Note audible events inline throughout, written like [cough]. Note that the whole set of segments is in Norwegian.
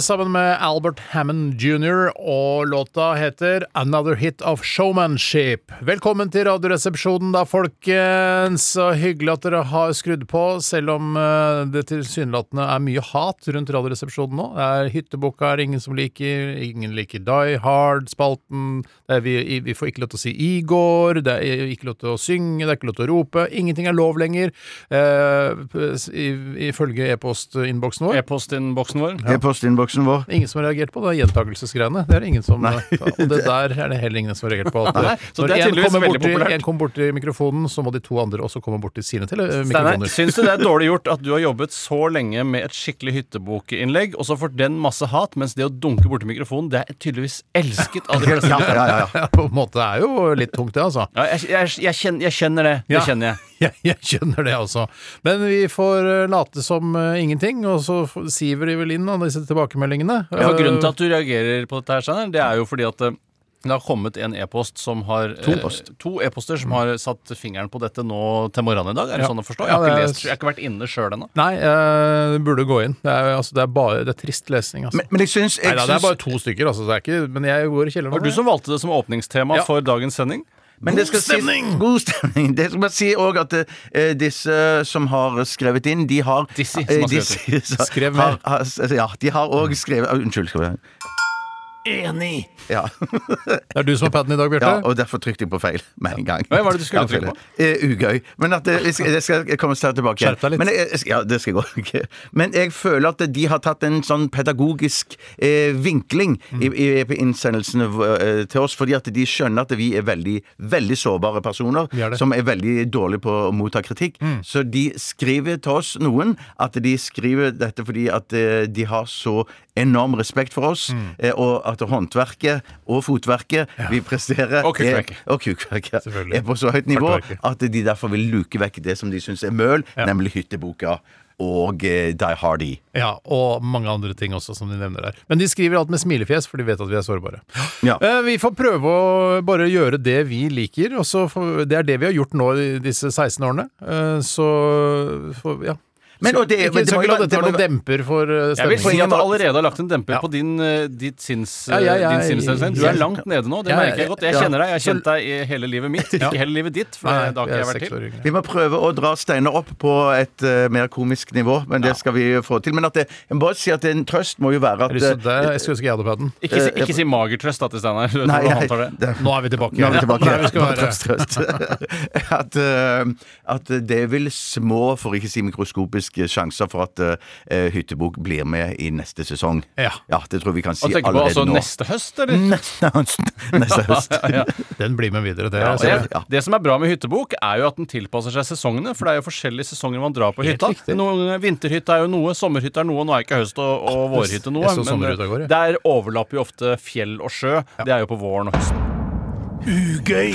sammen med Albert Hammond jr. og låta heter Another Hit of Showmanship. Velkommen til Radioresepsjonen da, folkens. Så hyggelig at dere har skrudd på, selv om eh, det tilsynelatende er mye hat rundt Radioresepsjonen nå. Det er Hyttebukka er ingen som liker, ingen liker Die Hard-spalten. Vi, vi får ikke lov til å si Igor, det er ikke lov til å synge, det er ikke lov til å rope. Ingenting er lov lenger, eh, i- ifølge e-postinnboksen vår. E-postinnboksen vår. E-postinnboksen vår. Ingen som har reagert på det gjentakelsesgreiene. Det er ingen som Og det der er det heller ingen som har reagert på. [laughs] Nei, så når én er en kommer bort kommer mikrofonen, så må de to andre også komme bort til sine til, eh, mikrofoner. syns du det er [laughs] dårlig gjort at du har jobbet så lenge med et skikkelig hyttebokinnlegg, og så får den masse hat, mens det å dunke borti mikrofonen, det er tydeligvis elsket av de fleste? Ja, ja, ja, ja. På en måte er jo litt tungt, det, altså. Ja, jeg, jeg, jeg, kjenner, jeg kjenner det. Ja. Det kjenner jeg. [laughs] Jeg, jeg skjønner det, altså. Men vi får eh, late som uh, ingenting, og så siver de vel inn da, disse tilbakemeldingene. Ja, for grunnen til at du reagerer på dette, her, det er jo fordi at eh, det har kommet en e-post som har To e-poster e-poster som har satt fingeren på dette nå til morgenen i dag. Er det Ja. sånn å forstå? Jeg har, ikke lest, jeg har ikke vært inne sjøl ennå. Nei, eh, det burde gå inn. Det er, altså, det er bare det er trist lesning, altså. Men, men jeg syns jeg Nei da, det er bare to stykker, altså. Det er ikke, men jeg går i kjelleren. Var du som valgte det som åpningstema Ja. for dagens sending? Men det skal si... [laughs] God stemning! Det skal man si òg at eh, disse som har skrevet inn, de har Disse som eh, har skrevet inn. Skrev mer. Ja, de har òg skrevet uh, Unnskyld. Skal vi Enig! Ja. [laughs] Det er du som har paden i dag, ja, og derfor trykte jeg på feil med en gang. Hva var det du skulle Ja, trykke på? Eh, ugøy. Men at det, jeg skal, komme sterkt tilbake. Skjerp deg litt. Men jeg, jeg ja, det skal jeg gå. Men jeg føler at de har tatt en sånn pedagogisk eh, vinkling i, i, på innsendelsene eh, til oss, fordi at de skjønner at vi er veldig, veldig sårbare personer er som er veldig dårlige på å motta kritikk. Så de skriver til oss, noen, at de skriver dette fordi at eh, de har så enorm respekt for oss, mm. og at håndverket og fotverket vi presterer Og kukverket. er- og kukverket Selvfølgelig. er på så høyt nivå at de derfor vil luke vekk det som de syns er møl, nemlig hytteboka og eh, Die Hardy. Ja, og mange andre ting også, som de nevner der. Men de skriver alt med smilefjes, for de vet at vi er sårbare. Ja. Eh, Vi får prøve å bare gjøre det vi liker, og så får, det er det vi har gjort nå i disse 16 årene. Eh, Så får, ja. Men, og det, Ikke, men det skal må jo glad være- dette det må jo noen være- demper for eh, Jeg vil stemningen. si at du allerede har lagt en demper Ja. på din, eh, ditt sinns, Ja, ja, ja, din sinnsstemning. Du er langt nede nå, det Ja, merker jeg godt. Jeg ja. kjenner deg, jeg har kjent deg i hele livet mitt, Ja. ikke hele livet ditt. For Nei, da har ikke vi jeg er vært seks til. år yngre. Vi må prøve å dra Steinar opp på et eh, mer komisk nivå, men det skal vi få til. Men at det, jeg må bare si at en trøst må jo være at har lyst eh, der- Jeg skulle ønske jeg hadde padden. Ikke si, ikke si magertrøst da til Steinar. Nei, [laughs] du det. det- Nå er vi tilbake. Nå er vi tilbake. Der vi skal [laughs] Bare være. trøst, trøst. [laughs] at, eh, at det er vel små, for ikke å si mikroskopiske, sjanser for at uh, Hyttebok blir med i neste sesong. Ja. det tror vi kan si Og tenker på allerede altså nå. neste høst, eller? [laughs] Neste høst. Neste høst. Ja. Den blir med videre. Det, Ja, det, det som er bra med hyttebok, er jo at den tilpasser seg sesongene. For det er jo forskjellige sesonger man drar på Helt hytta. riktig. Noen, vinterhytte er jo noe, sommerhytte er noe. Nå er ikke høst og, og vårhytte noe. Sommerhytta i går, jeg. der overlapper jo ofte fjell og sjø. Det er jo på våren og høsten. Ugøy!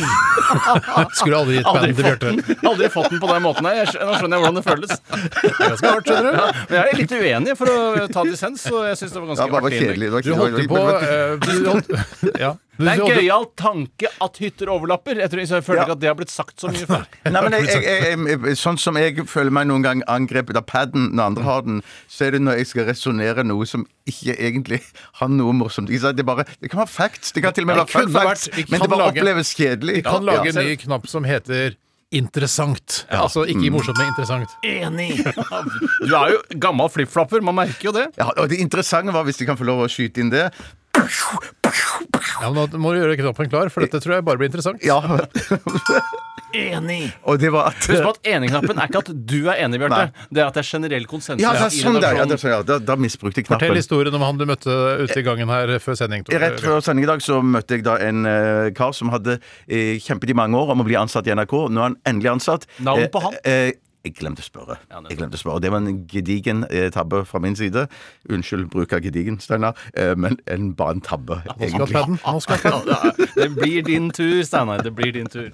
[laughs] Skulle aldri gitt bandet til Bjarte. aldri fått den på den måten her. Jeg nå skjønner jeg hvordan det føles. Det er ganske hardt, skjønner du. Men jeg er litt uenig for å ta dissens, så jeg syns det var Ja, ganske bare artig. innlegg. kjedelig. Det var Du holdt på eh, du holdt, [laughs] Ja. Det er en gøyal tanke at hytter overlapper. Jeg, tror, jeg føler Ja. ikke at det har blitt sagt så mye [laughs] før. Nei, men jeg, jeg, Sånn som jeg føler meg noen gang angrepet av paden når andre har den, så er det når jeg skal resonnere noe som ikke egentlig har noe morsomt. Det, bare, det kan være facts, det kan til og med være fun facts, men det bare oppleves kjedelig. Vi kan lage en ny knapp som heter Interessant. Altså ikke morsomt, men interessant. Enig! [laughs] Du er jo gammel flipflapper, man merker jo det. Ja, og det interessante var, hvis de kan få lov å skyte inn det Ja, men Nå må du gjøre knappen klar, for dette tror jeg bare blir interessant. Ja. [laughs] Enig! Og det var at Husk på at enig-knappen er ikke at du er enig, Bjarte. Det er at det er generell konsensus. Ja, det er sånn der, ja, det er sånn, ja. Da, da misbrukte jeg knappen. Fortell historien om han du møtte ute i gangen her før sending. Rett før sending i dag så møtte jeg da en eh, kar som hadde eh, kjempet i mange år om å bli ansatt i NRK. Nå er han endelig ansatt. Navn på han? Eh, eh, jeg glemte å spørre. Jeg glemte å spørre. Det var en gedigen eh, tabbe fra min side. Unnskyld bruk av gedigen, Steinar, eh, men en, bare en tabbe. Nå skal padden. Nå skal padden. Ja, Det blir din tur, Steinar. Det blir din tur.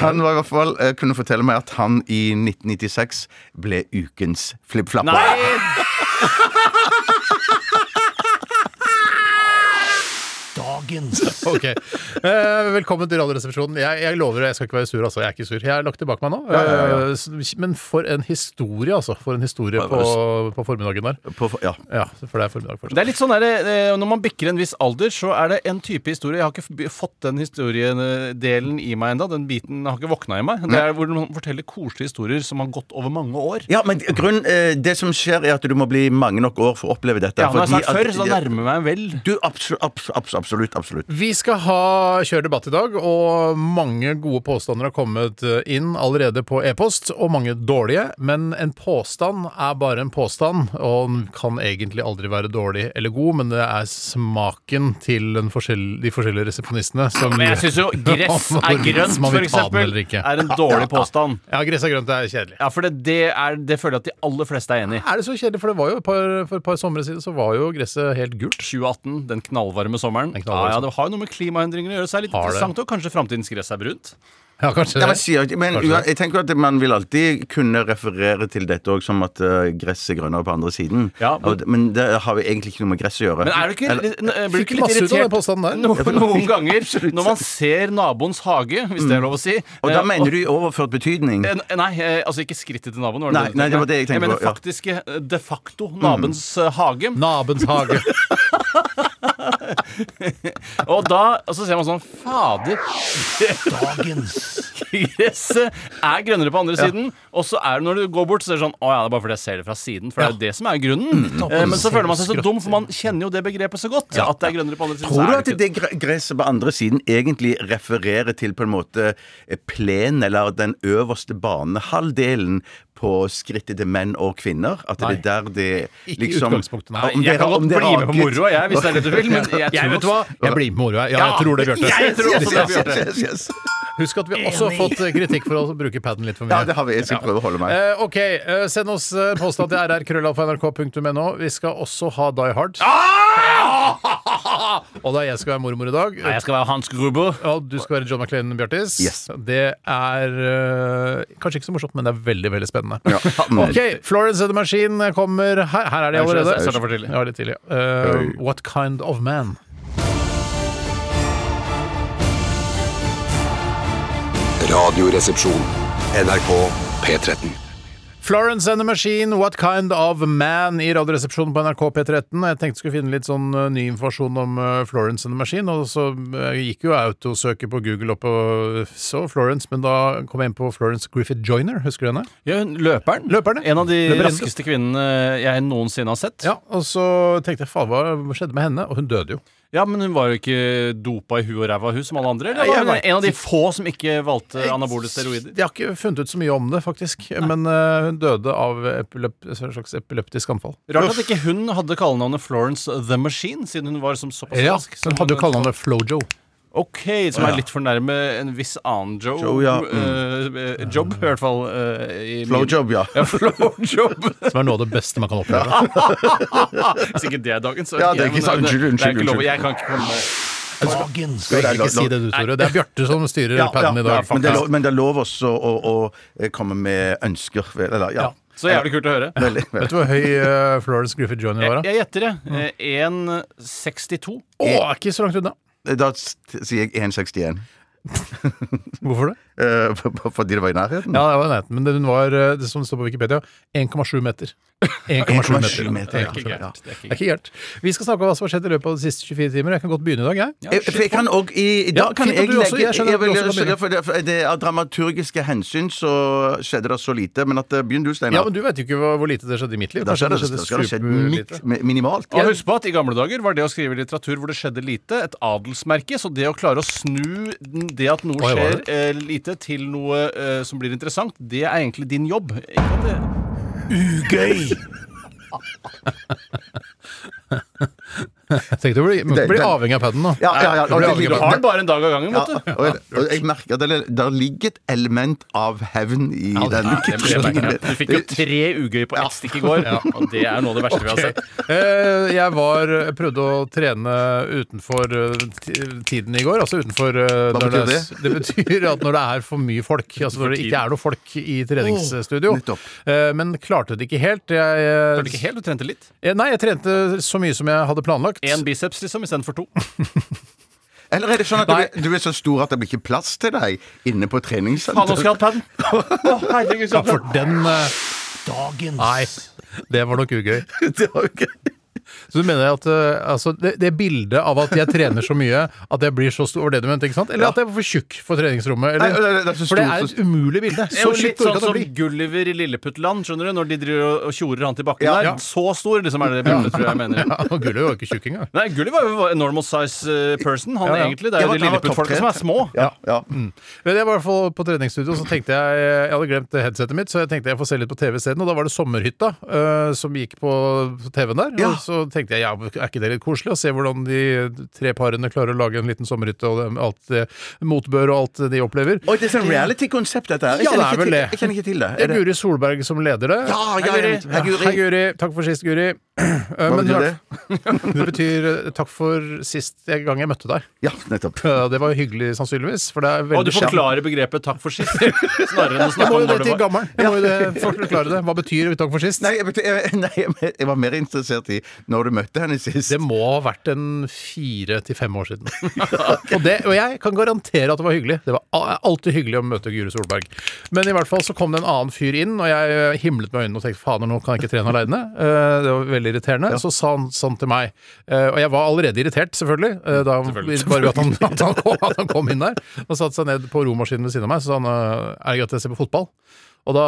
Han var i hvert fall, eh, kunne fortelle meg at han i 1996 ble ukens flippflapper. Nei! [laughs] Dagens [laughs] Ok. Eh, velkommen til Radioresepsjonen. Jeg, jeg lover, jeg skal ikke være sur, altså. Jeg er ikke sur. Jeg har lagt tilbake meg nå. Eh, s- Men for en historie, altså. For en historie på, på formiddagen der. På, ja. Ja, for det er formiddag fortsatt. Det er litt sånn der, eh, Når man bikker en viss alder, så er det en type historie Jeg har ikke fått den historiedelen i meg ennå. Den biten har ikke våkna i meg. Det er hvor man forteller koselige historier som har gått over mange år. ja, men grunn, eh, det som skjer, er at du må bli mange nok år for å oppleve dette. Ja, nå har jeg sagt før, så da nærmer jeg meg vel. Du, absolutt, absolutt, absolutt, absolutt. Vi skal ha kjør debatt i dag, og mange gode påstander har kommet inn allerede på e-post, og mange dårlige. Men en påstand er bare en påstand, og den kan egentlig aldri være dårlig eller god, men det er smaken til den forskjell de forskjellige resepsjonistene som Men jeg syns jo [laughs] gress er grønt, for eksempel, er en dårlig påstand. Ja, gress er grønt, det er kjedelig. Ja, for det, det, er, det føler jeg at de aller fleste er enig i. Er det så kjedelig? For det var jo et par, for et par somre siden så var jo gresset helt gult. 2018, den knallvarme sommeren. Den knallvarme ja, ja, Det har jo noe med klimaendringer å gjøre. Så er det litt Har det. interessant, og kanskje framtidens gress er brunt. Ja, kanskje Ja, men, det. sier, ikke- men Kanskje det. jeg tenker at man vil alltid kunne referere til dette òg som at uh, gress er grønnere på andre siden. Ja, men- Og det- men det har jo egentlig ikke noe med gress å gjøre. Men er du ikke, Eller- litt- blir du Fikk ikke litt masse ut av den irritert påstanden der. No, noen ganger når man ser naboens hage, hvis det er lov å si og da eh, mener du i overført betydning? Eh, Nei, eh, altså ikke skrittet til naboen. Var Nei, det du nei, det var det jeg tenkte Jeg mener på, ja. faktiske, eh, de facto, nabens eh, hage. Nabens hage. [laughs] [laughs] Og da og så ser man sånn Fader! Dagens Gresset er grønnere på andre siden. Og så er det når du går bort, så er det sånn Å ja, det er bare fordi jeg ser det fra siden. For det er jo det som er grunnen. Eh, Men så føler man seg så dum, for man kjenner jo det begrepet så godt. At det er grønnere på andre siden. Tror du er at det gre- gresset på andre siden egentlig refererer til på en måte eh, plenen, eller den øverste banehalvdelen på skrittet til menn og kvinner? At det er der det Ikke i liksom utgangspunktet, nei. Om Jeg det- kan om godt det bli med på raket- moroa, jeg, hvis det er det du vil. Men [laughs] jeg, Jeg tror vet du hva? Jeg blir med på moroa. Ja, jeg tror det, Bjarte. Jeg tror også det, Bjarte. Yes, yes, yes. Husk at vi også har fått eh, kritikk for å bruke paden litt for mye. Ja, det har vi. Jeg skal prøve å holde meg. Eh, ok, eh, Send oss eh, påstand til [laughs] rrkrøllalfa.nrk.no. Vi skal også ha Die Hard. Og da jeg skal være mormor i dag Nei, jeg skal være Hans Gruber. Ja, du skal være John McLean Bjartis. Yes. Det er eh, kanskje ikke så morsomt, men det er veldig veldig spennende. Ja. [laughs] Ok, Florence and the Machine kommer her. Her er de allerede. jeg startet for tidlig. Ja, litt tidlig. Eh, what kind of man? Radioresepsjon. NRK P13. Florence and the Machine, What Kind of Man i Radioresepsjonen på NRK P13. Jeg tenkte jeg skulle finne litt sånn eh, ny informasjon om eh, Florence and the Machine, og så eh, gikk jo autosøket på Google opp og så Florence, men da kom jeg inn på Florence Griffith Joyner, husker du henne? Ja, løperen. løperen. En av de løperen. raskeste kvinnene jeg noensinne har sett. Ja, og så tenkte jeg faen, hva skjedde med henne? Og hun døde jo. Ja, Men hun var jo ikke dopa i huet og ræva, hun som alle andre? Eller Ja, var hun en av de få som ikke valgte anabole steroider? Jeg har ikke funnet ut så mye om det, faktisk, men uh, hun døde av epilep slags epileptisk anfall. Rart at ikke hun hadde kallenavnet Florence the Machine, siden hun var som såpass Ja, rask. Ja, hun hadde jo kallenavnet Flojo. Ok, som er litt for nærme en viss annen Joe. Joe, ja. mm. eh, job, i hvert fall. eh, Flowjob, ja. Ja, flowjob. [laughs] Som er noe av det beste man kan oppleve. [laughs] Hvis ikke det er dagen, så Ja, det er ikke men sant. Unnskyld, det er unnskyld, ikke lov. unnskyld. Jeg kan ikke komme Dagens Skal jeg ikke si det du, Tore. Det er Bjarte som styrer Ja, ja, paden i ja, dag. men, det lov, men det er lov også å, å, å komme med ønsker. Eller, ja. Ja. Så jævlig kult å høre. Veldig, veldig. Vet du hvor høy uh, Florence Griffith Johnny var? Jeg, jeg gjetter det. Mm. 1,62. Å, er ikke så langt unna. Da sier jeg 1,61. [laughs] Hvorfor det? Eh, fordi det var i nærheten? Ja, det var i nærheten, men den var, eh, det som står på Wikipedia, 1,7 meter. 1,7 meter. meter, Ja, ja. Det er ikke gærent. Det er ikke gærent. Vi skal snakke om hva som har skjedd i løpet av de siste 24 timer. Jeg kan godt begynne i dag, jeg. Ja, for jeg kan også, i, i dag Ja, kan jeg legge jeg skjønner at vil- begynne. for det, for det, Av dramaturgiske hensyn så skjedde det så lite. Men at eh, begynn du, Ja, men Du vet jo ikke hvor, hvor lite det skjedde i mitt liv. Da skjedde det, det skjedd minimalt. Og husk på at I gamle dager var det å skrive litteratur hvor det skjedde lite, et adelsmerke. Så det å klare å snu det at noe skjer eh, lite, til noe eh, som blir interessant, det er egentlig din jobb. Ikke det Ugøy [laughs] [laughs] Tenkte du blir, Det- bli den- avhengig av paden nå. Ja, ja, ja, Du blir og avhengig Du har den bare en dag av gangen, Ja, vet du. og, jeg, og jeg merker at det, der ligger et element av hevn i Ja, den. det- Det merkelig. Du fikk jo tre ugøy på ett stikk i går, og det er noe av det verste vi har sett. [laughs] Eh, Jeg var prøvde å trene utenfor eh, tiden i går. Altså utenfor eh, Hva betyr det? det betyr at når det er for mye folk. Altså når det ikke er noe folk i treningsstudio. Oh, Eh, Men klarte det ikke helt. Jeg, Klarte ikke helt, du trente litt. eh, Nei, jeg trente så mye som jeg hadde planlagt. Én biceps liksom istedenfor to. [laughs] Eller er det sånn at du, du er så stor at det blir ikke plass til deg inne på Faen, nå treningssenteret? skal jeg ha [laughs] for den uh, Dagens Nei, det var nok ugøy. [laughs] Det var ikke- Så du mener at uh, altså, det, det bildet av at jeg trener så mye at jeg blir så stor, var det du mente, ikke sant? Eller at jeg var for tjukk for treningsrommet? Eller? Nei, det er- det er så for det er et umulig bilde. Det er Så jo litt tjukk sånn som. Gulliver i Lilleputtland, skjønner du? Når de driver og- tjorer han til bakken Ja, der. ja. Så stor, liksom, er det det bildet, tror jeg jeg mener. [laughs] Ja, og Gulliver var jo ikke tjukk engang. Nei, Gulliver var jo en normal size eh, person. Han Ja, ja. egentlig. Det er jo de Lilleputt-folka som er små. Ja, ja. Men jeg var i hvert fall på treningsstudio, så tenkte jeg Jeg hadde glemt headsetet mitt, så jeg tenkte jeg får se litt på TV isteden. Og da var det Sommerhytta uh, som gikk på TV-en der. Ja. Og så tenkte jeg ja, er ikke det litt koselig å se hvordan de tre parene klarer å lage en liten sommerhytte og det- alt det motbør og alt de opplever. Oi, det er sånn reality-konsept, dette her. Jeg Ja, kjenner det er ikke vel til- det. Jeg kjenner ikke til det. Det er Guri Solberg som leder det. Ja, ja, ja, Hei, Guri. Hei, Guri. Takk for sist, Guri. [clears throat] Hva betyr det? [laughs] Det betyr eh, takk for sist gang jeg møtte deg. Ja, nettopp. Det var hyggelig, sannsynligvis. For det er Og veldig du forklarer begrepet 'takk for sist', snarere enn å [laughs] Jeg snakke om når det til var gammelen. Jeg må jo det forklare det. Hva betyr takk for sist? Nei, jeg, betyr, jeg, nei, jeg var mer interessert i når du møtte henne sist. Det må ha vært en fire til fem år siden. [laughs] og, det, og jeg kan garantere at det var hyggelig. Det var alltid hyggelig å møte Guri Solberg. Men i hvert fall så kom det en annen fyr inn, og jeg eh, himlet med øynene og tenkte fader, nå kan jeg ikke trene aleine. Det var veldig irriterende. Så sa han sånn til meg, eh, og jeg var allerede irritert, selvfølgelig, da da, bare ved at han, [laughs] at, han kom, at han kom inn der. Og satte seg ned på romaskinen ved siden av meg, så sa han eh, er det greit at jeg ser på fotball? Og da,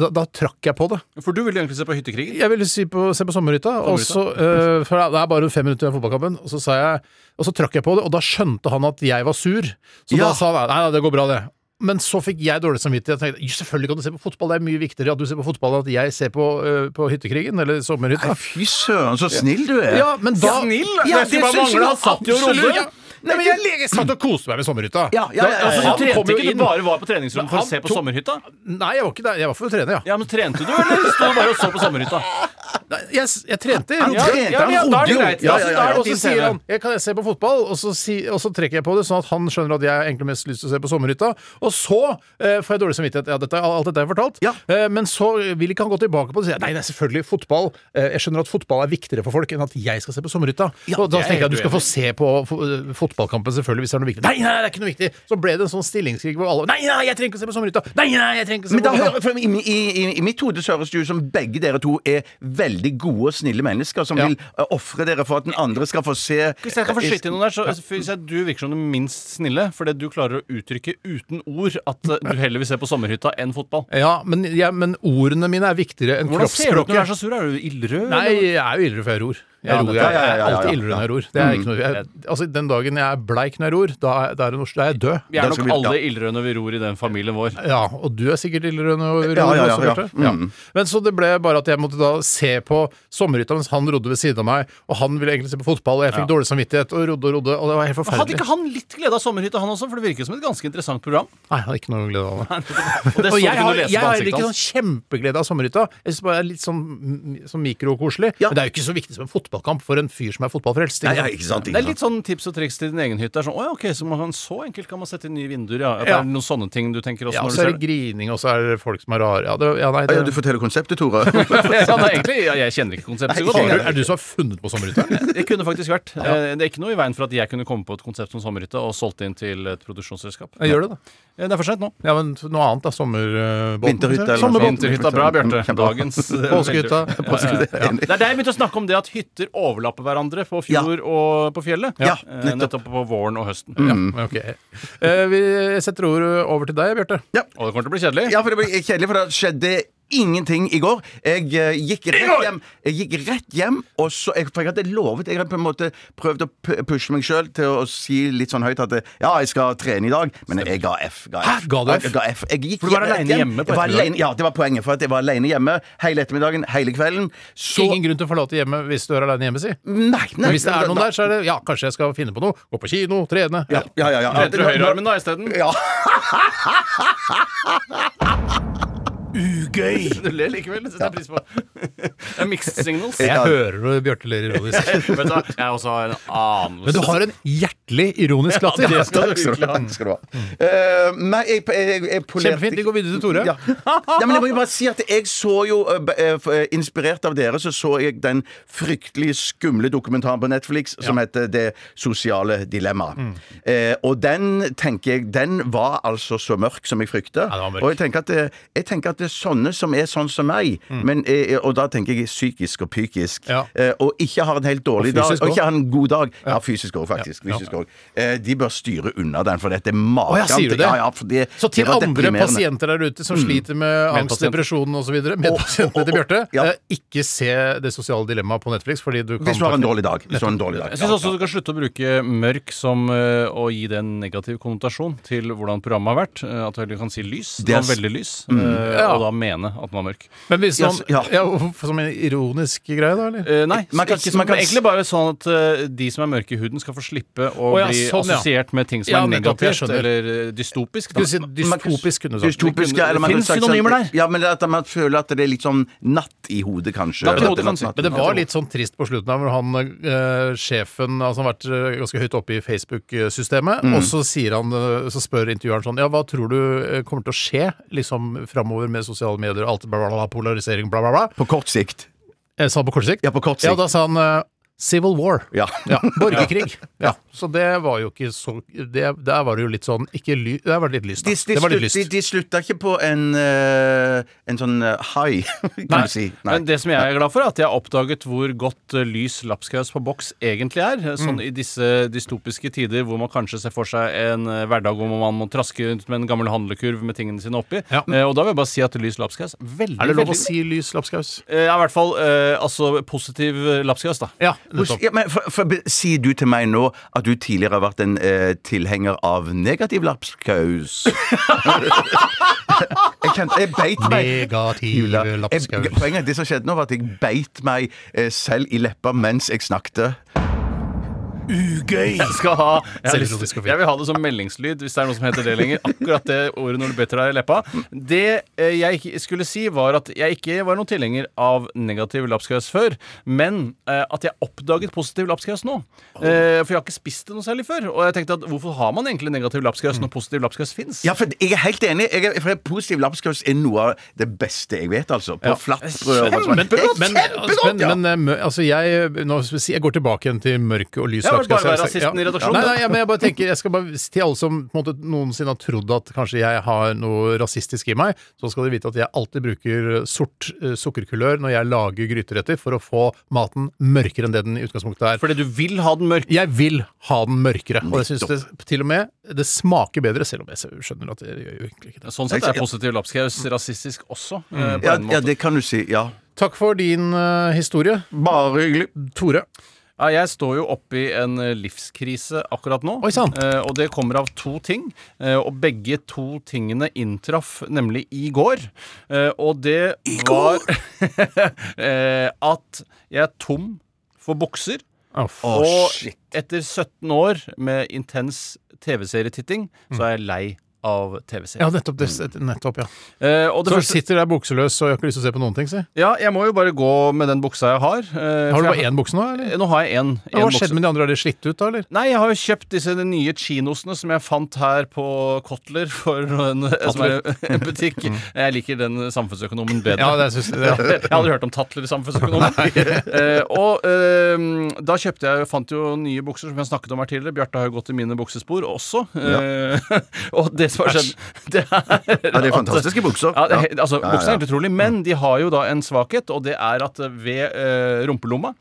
da, da trakk jeg på det. For du ville egentlig se på Hyttekrigen? Jeg ville si på, se på sommerhytta, og så uh, for Det er bare fem minutter av fotballkampen, og så sa jeg Og så trakk jeg på det, og da skjønte han at jeg var sur. Så Ja. da sa han nei, nei, det går bra, det. Men så fikk jeg dårlig samvittighet. Jeg tenkte, selvfølgelig kan du se på fotball, det er mye viktigere at du ser på fotball enn at jeg ser på, uh, på hyttekrigen, eller sommerhytta. Nei, fy søren, så snill du er. Ja, men da Snill? Ja, Det skulle bare mangle, jeg han satt jo og rodde. Nei, men jeg, jeg satt og koste meg med sommerhytta. Ja, ja, ja, ja, Altså, du trente ikke, inn. du bare var på treningsrommet for å se på tok- sommerhytta? Nei, jeg var ikke der. Jeg var for å trene, ja. Ja, men Trente du, eller sto du bare og så på sommerhytta? Nei, Jeg, jeg trente. Han Ja, trente, ja, han ja, da er det rodde jo. Ja, Ja, ja, så ja, da er ja. Og så din sier TV. han jeg kan jeg se på fotball, og så, si, og så trekker jeg på det, sånn at han skjønner at jeg egentlig mest lyst til å se på sommerhytta. Og så eh, får jeg dårlig samvittighet. Ja, dette, alt dette har jeg fortalt. Ja. Eh, men så vil ikke han gå tilbake på det. og sier, Nei, det er selvfølgelig fotball. Eh, jeg skjønner at fotball er viktigere for folk enn at jeg skal se på sommerhytta. og da jeg er tenker jeg at du helt skal få se på fo- eh, fotballkampen selvfølgelig hvis det er noe viktig. Nei, nei, det er ikke noe viktig. Så ble det en sånn stillingskrig hvor alle Nei, nei, jeg trenger ikke å se på sommerhytta. Nei, nei, jeg trenger ikke å se Men på da hører, for i, i, i, I mitt hode så høres det ut som begge dere to er veldig gode og snille mennesker som Ja. vil uh, ofre dere for at den andre skal få se Hvis jeg kan få skyte inn noen der, så synes jeg du virker som den minst snille. Fordi du klarer å uttrykke uten ord at uh, du heller vil se på sommerhytta enn fotball. Ja, men, ja, men ordene mine er viktigere enn Hvordan ser du ut når du er så sur? Er du ildrød? Nei, eller? jeg er jo ildrød før jeg ror. Jeg, Ja, ror, jeg, ja, ja, er ja, ja, alltid ildrød når jeg ror. Det er ikke noe, jeg, altså, den dagen jeg er bleik når jeg ror, da, er- da, er, det noe, da er jeg død. Vi er nok alle ildrøde når vi ror i den familien vår. Ja, og du er sikkert ildrød når vi ror Ja, ja, ja, også, ja. Bjarte. Mm. Men så det ble bare at jeg måtte da se på sommerhytta mens han rodde ved siden av meg, og han ville egentlig se på fotball, og jeg fikk dårlig samvittighet og rodde og rodde, og det var helt Hadde forferdelig. ikke han litt glede av sommerhytta, han også? For det virker som et ganske interessant program. Nei, jeg hadde ikke noe glede av det. Og det så Og jeg har, lese jeg på har ansiktet ikke hans. sånn kjempeglede av sommerhytta. Jeg synes bare det er litt sånn, sånn mikrokoselig. Ja. Men det er jo ikke så viktig som en fotballkamp for en fyr som er fotballfrelst. ikke Nei, ja, sant? ikke sant, Det er litt sånn tips og triks til din egen hytte. Er Sånn, ok, så, man så enkelt kan man sette inn nye vinduer, ja. At Ja. Det er noen sånne ting du tenker også Ja, når så du er ser det det. grining, og så er det folk som er rare. Ja, det, ja, nei, det, ja, du forteller konseptet, Tore. [laughs] ja, nei, egentlig, ja, jeg kjenner ikke konseptet så godt. Er det du som har funnet på sommerhytta? [laughs] Det kunne faktisk vært. Eh, Det er ikke noe i veien for at jeg kunne komme på et konsept som sommerhytte og solgt inn til et produksjonsselskap. Jeg gjør det, da. Ja, Det er for sent nå. Ja, men noe annet, da. Sommerbåten. Sånt. Vinterhytta, bra, Bjarte. Dagens Påskehytta. Ja. Det er der jeg begynte å snakke om det at hytter overlapper hverandre på fjord og på fjellet. Ja, Eh, nettopp. nettopp på våren og høsten. Ja, okay. Eh, vi setter ordet over til deg, Bjarte. Og det kommer til å bli kjedelig. Ja, for det blir kjedelig, for det skjedde ingenting i går. Jeg eh, gikk rett hjem, jeg gikk rett hjem og så, jeg, For jeg hadde lovet Jeg hadde på en måte prøvd å pu- pushe meg sjøl til å si litt sånn høyt at ja, jeg skal trene i dag, men jeg ga F. Ga F. Hæ? Ga du F? Jeg ga F. Jeg gikk For du var rett alene hjem. hjemme på Jeg var ettermiddagen? alene- Ja, det var poenget. For at jeg var alene hjemme hele ettermiddagen, hele kvelden. Så Ingen grunn til å forlate hjemmet hvis du er alene hjemme, si. Nei, nei. Men hvis det er noen der, så er det ja, kanskje jeg skal finne på noe. Gå på kino, trene. Ja, ja, ja. ja. Du høyrearmen da isteden? Ja. [laughs] Ugøy. [laughs] Du ler likevel. Det setter jeg pris på. Det er mixed signals. Jeg hører når Bjarte ler ironisk. [laughs] Vet du hva, jeg også har en anelse. Men du har en hjertelig ironisk latter. det skal du Takk skal du ha. Skal du ha. Uh, nei, jeg, jeg, jeg polerte Kjempefint. Vi går videre til Tore. Ja. ja, men jeg må jo bare si at jeg så jo eh, eh, eh, Inspirert av dere så så jeg den fryktelig skumle dokumentaren på Netflix som heter Det sosiale dilemma. Mm. Uh, og den tenker jeg Den var altså så mørk som jeg frykta. Ja, og jeg tenker, at det, jeg tenker at det er sånne som er sånn som meg, men, eh, og da tenker jeg psykisk og psykisk, Mm. Ja. eh, og ikke har en helt dårlig Og dag, og ikke har en god dag. Ja, fysisk òg, faktisk. Ja, ja. Fysisk også. Eh, de bør styre unna den, for dette er maken Å, ja, sier du det? Ja, ja, det, Så til det andre pasienter der ute som sliter med angst, depresjon osv., medpasientene til Bjarte, Ja. eh, ikke se Det sosiale dilemmaet på Netflix. Fordi du kan Hvis du har en dårlig dag. Hvis du har en dårlig dag. Jeg syns også du kan slutte å bruke mørk som eh, å gi det en negativ konnotasjon til hvordan programmet har vært. At du heller kan si lys. Det er var veldig lys. Mm. Og da mene at den var mørk. Men hvis man, ja. ja. Som en ironisk greie, da? eller? Nei, Man kan- ikke man kan- egentlig bare sånn at de som er mørke i huden, skal få slippe å Å, ja, bli sånn, ja. assosiert med ting som Ja, er nettopp, jeg negativt skjønner. eller dystopisk. Da. Skulle si dystopisk, kunne du sagt. Ja, eller man Det kunne finnes sagt sånn- synonymer der. Ja, men at man føler at det er litt sånn natt i hodet, kanskje. Natt i hodet, kan si. natt- Men det var litt sånn trist på slutten av hvor han eh, sjefen altså han har vært eh, ganske høyt oppe i Facebook-systemet, Mm. og så sier han, eh, så spør intervjueren sånn Ja, hva tror du eh, kommer til å skje liksom framover med sosiale medier og alt bla, bla, bla, polarisering, bla, bla, bla? På kort sikt. Jeg sa på kort sikt? Ja, på kort Ja, sikt. da sa han eh, Civil War. Ja. Ja, Borgerkrig. Ja, så det var jo ikke så det, Der var det jo litt sånn ikke ly, Der var det litt lyst, da. De, de, det var litt slutt, de, lyst. de slutta ikke på en, eh, en sånn eh, high, [laughs] kan Nei. du si. Nei. Men det som jeg er glad for, er at jeg har oppdaget hvor godt eh, lys lapskaus på boks egentlig er. Mm. Sånn i disse dystopiske tider hvor man kanskje ser for seg en hverdag hvor man må traske rundt med en gammel handlekurv med tingene sine oppi. Ja. Og da vil jeg bare si at lys lapskaus veldig, Er det lov å si lys lapskaus? Ja, i hvert fall altså positiv lapskaus, da. Ja, Hvor- Ja, men for, for, Sier du til meg nå at du tidligere har vært en eh, tilhenger av negativ lapskaus? [laughs] jeg kjente Jeg beit meg Negativ lapskaus. Jeg, poenget det som skjedde nå, var at jeg beit meg eh, selv i leppa mens jeg snakket. Ugøy. Jeg skal ha jeg, har lyst, jeg vil ha det som meldingslyd, hvis det er noe som heter det lenger. Akkurat det ordet når du beter deg i leppa. Det eh, jeg skulle si, var at jeg ikke var noen tilhenger av negativ lapskaus før, men eh, at jeg oppdaget positiv lapskaus nå. Eh, for jeg har ikke spist det noe særlig før. Og jeg tenkte at hvorfor har man egentlig negativ lapskaus når positiv lapskaus fins? Ja, for jeg er helt enig. Jeg er, for Positiv lapskaus er noe av det beste jeg vet, altså. På Ja. flatbrød sånn. Men, men, men, men altså jeg, nå, jeg går tilbake igjen til mørke og lys Ja, men bare være rasisten i redaksjonen. Nei, nei, ja, men jeg bare tenker Jeg skal bare Til alle som på en måte, noensinne har trodd at kanskje jeg har noe rasistisk i meg, så skal dere vite at jeg alltid bruker sort uh, sukkerkulør når jeg lager gryteretter, for å få maten mørkere enn det den i utgangspunktet er. Fordi du vil ha den mørk. Jeg vil ha den mørkere, og jeg syns det til og med det smaker bedre, selv om jeg skjønner at det gjør jo egentlig ikke det. Sånn sett er positiv lapskaus rasistisk også. Mm. på Ja, en ja, måte. det kan du si. Ja. Takk for din uh, historie, Bare hyggelig. Tore. Ja, jeg står jo oppi en eh, livskrise akkurat nå. Oi. Eh, og det kommer av to ting. Eh, og begge to tingene inntraff nemlig i går. Eh, og det var [laughs] eh, at jeg er tom for bukser. Oh, og shit. etter 17 år med intens TV-serietitting, så er jeg lei av TV-serier. Ja, nettopp. Det, nettopp ja. Eh, og det Så første, sitter der bukseløs og jeg har ikke lyst til å se på noen ting, si. ja, jeg må jo bare gå med den buksa jeg har. eh, Har du bare jeg- én bukse nå, eller? Nå har jeg én. Ja, Hva skjedde med de andre? Har de slitt ut da, eller? Nei, jeg har jo kjøpt disse de nye chinosene som jeg fant her på Kotler, for en, som er en butikk. Jeg liker den samfunnsøkonomen bedre. Ja, det synes jeg. Ja. [laughs] jeg hadde hørt om Tatler samfunnsøkonomen. [laughs] Eh, og eh, da kjøpte jeg fant jo nye bukser, som jeg snakket om her tidligere. Bjarte har jo gått i mine buksespor også. Eh, [laughs] og det som har skjedd, det er Ja, det er fantastiske bukser. ja, det, er- altså, Ja, ja, Buksene er helt utrolig, men de har jo da en svakhet, og det er at ved eh, rumpelomma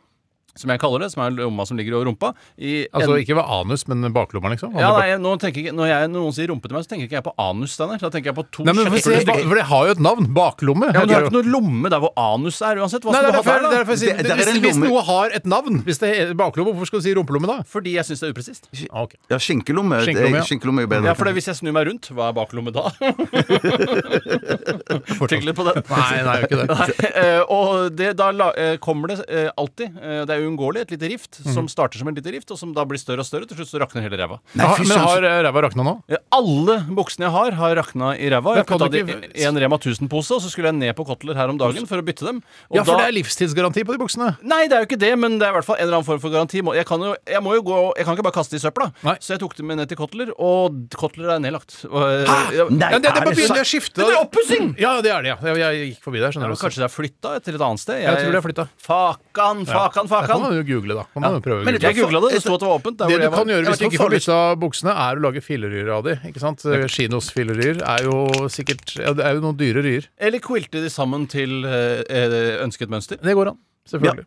som jeg kaller det, som er lomma som ligger over rumpa. I Altså en- ikke ved anus, men baklomma, liksom? ja, nei, nå tenker jeg, Når jeg, noen sier rumpe til meg, så tenker ikke jeg på anus. Denne. Da tenker jeg på to Nei, men for, se, for det har jo et navn. Baklomme. Ja, men Du har ikke noe lomme der hvor anus er, uansett. Hva Nei, skal det du ha der, det er da? derfor Det- det er hvis, hvis noe har et navn, hvis det er baklomme, hvorfor skal du si rumpelomme da? Fordi jeg syns det er upresist. Okay. Ja, skinkelomme. Skinkelomme, ja. Skinkelomme er jo bedre. Ja, for det, Hvis jeg snur meg rundt, hva er baklomme da? [laughs] Tenk litt på den. Nei, nei, ikke det. Nei, eh, og det, da eh, kommer det eh, alltid Det er uunngåelig et lite rift Mhm. som starter som en lite rift, og som da blir større og større. Til slutt så rakner hele ræva. Nei, Ah, fy men søren, har eh, ræva rakna nå? Alle buksene jeg har, har rakna i ræva. Jeg Men kan putta du de ikke- i en Rema 1000-pose, og så skulle jeg ned på Kotler her om dagen for å bytte dem. Og Ja, for da, det er livstidsgaranti på de buksene. Nei, det er jo ikke det, men det er i hvert fall en eller annen form for garanti. Må- Jeg kan jo, jeg må jo gå Jeg kan ikke bare kaste i søpla. Nei. Så jeg tok dem med ned til Kotler, og Kotler er nedlagt. Og, eh, ja, Nei, Ja, det, det er bare det begynner sant? å skifte. Det er oppussing! Ja, det er det, ja. Jeg, jeg gikk forbi der, skjønner du. kanskje det er flytta til et annet sted? Jeg tror det er flytta. Fakan, fakan, Det kan man jo google, da. Kan man jo prøve å google. Jeg googla det, det sto at det var åpent. Det du kan var. gjøre hvis du ikke får bytta buksene, er å lage filleryer av de. Ikke sant? Kinos filleryer er jo sikkert ja, Det er jo noen dyre ryer. Eller quilte de sammen til eh, eh, ønsket mønster. Det går an. Selvfølgelig.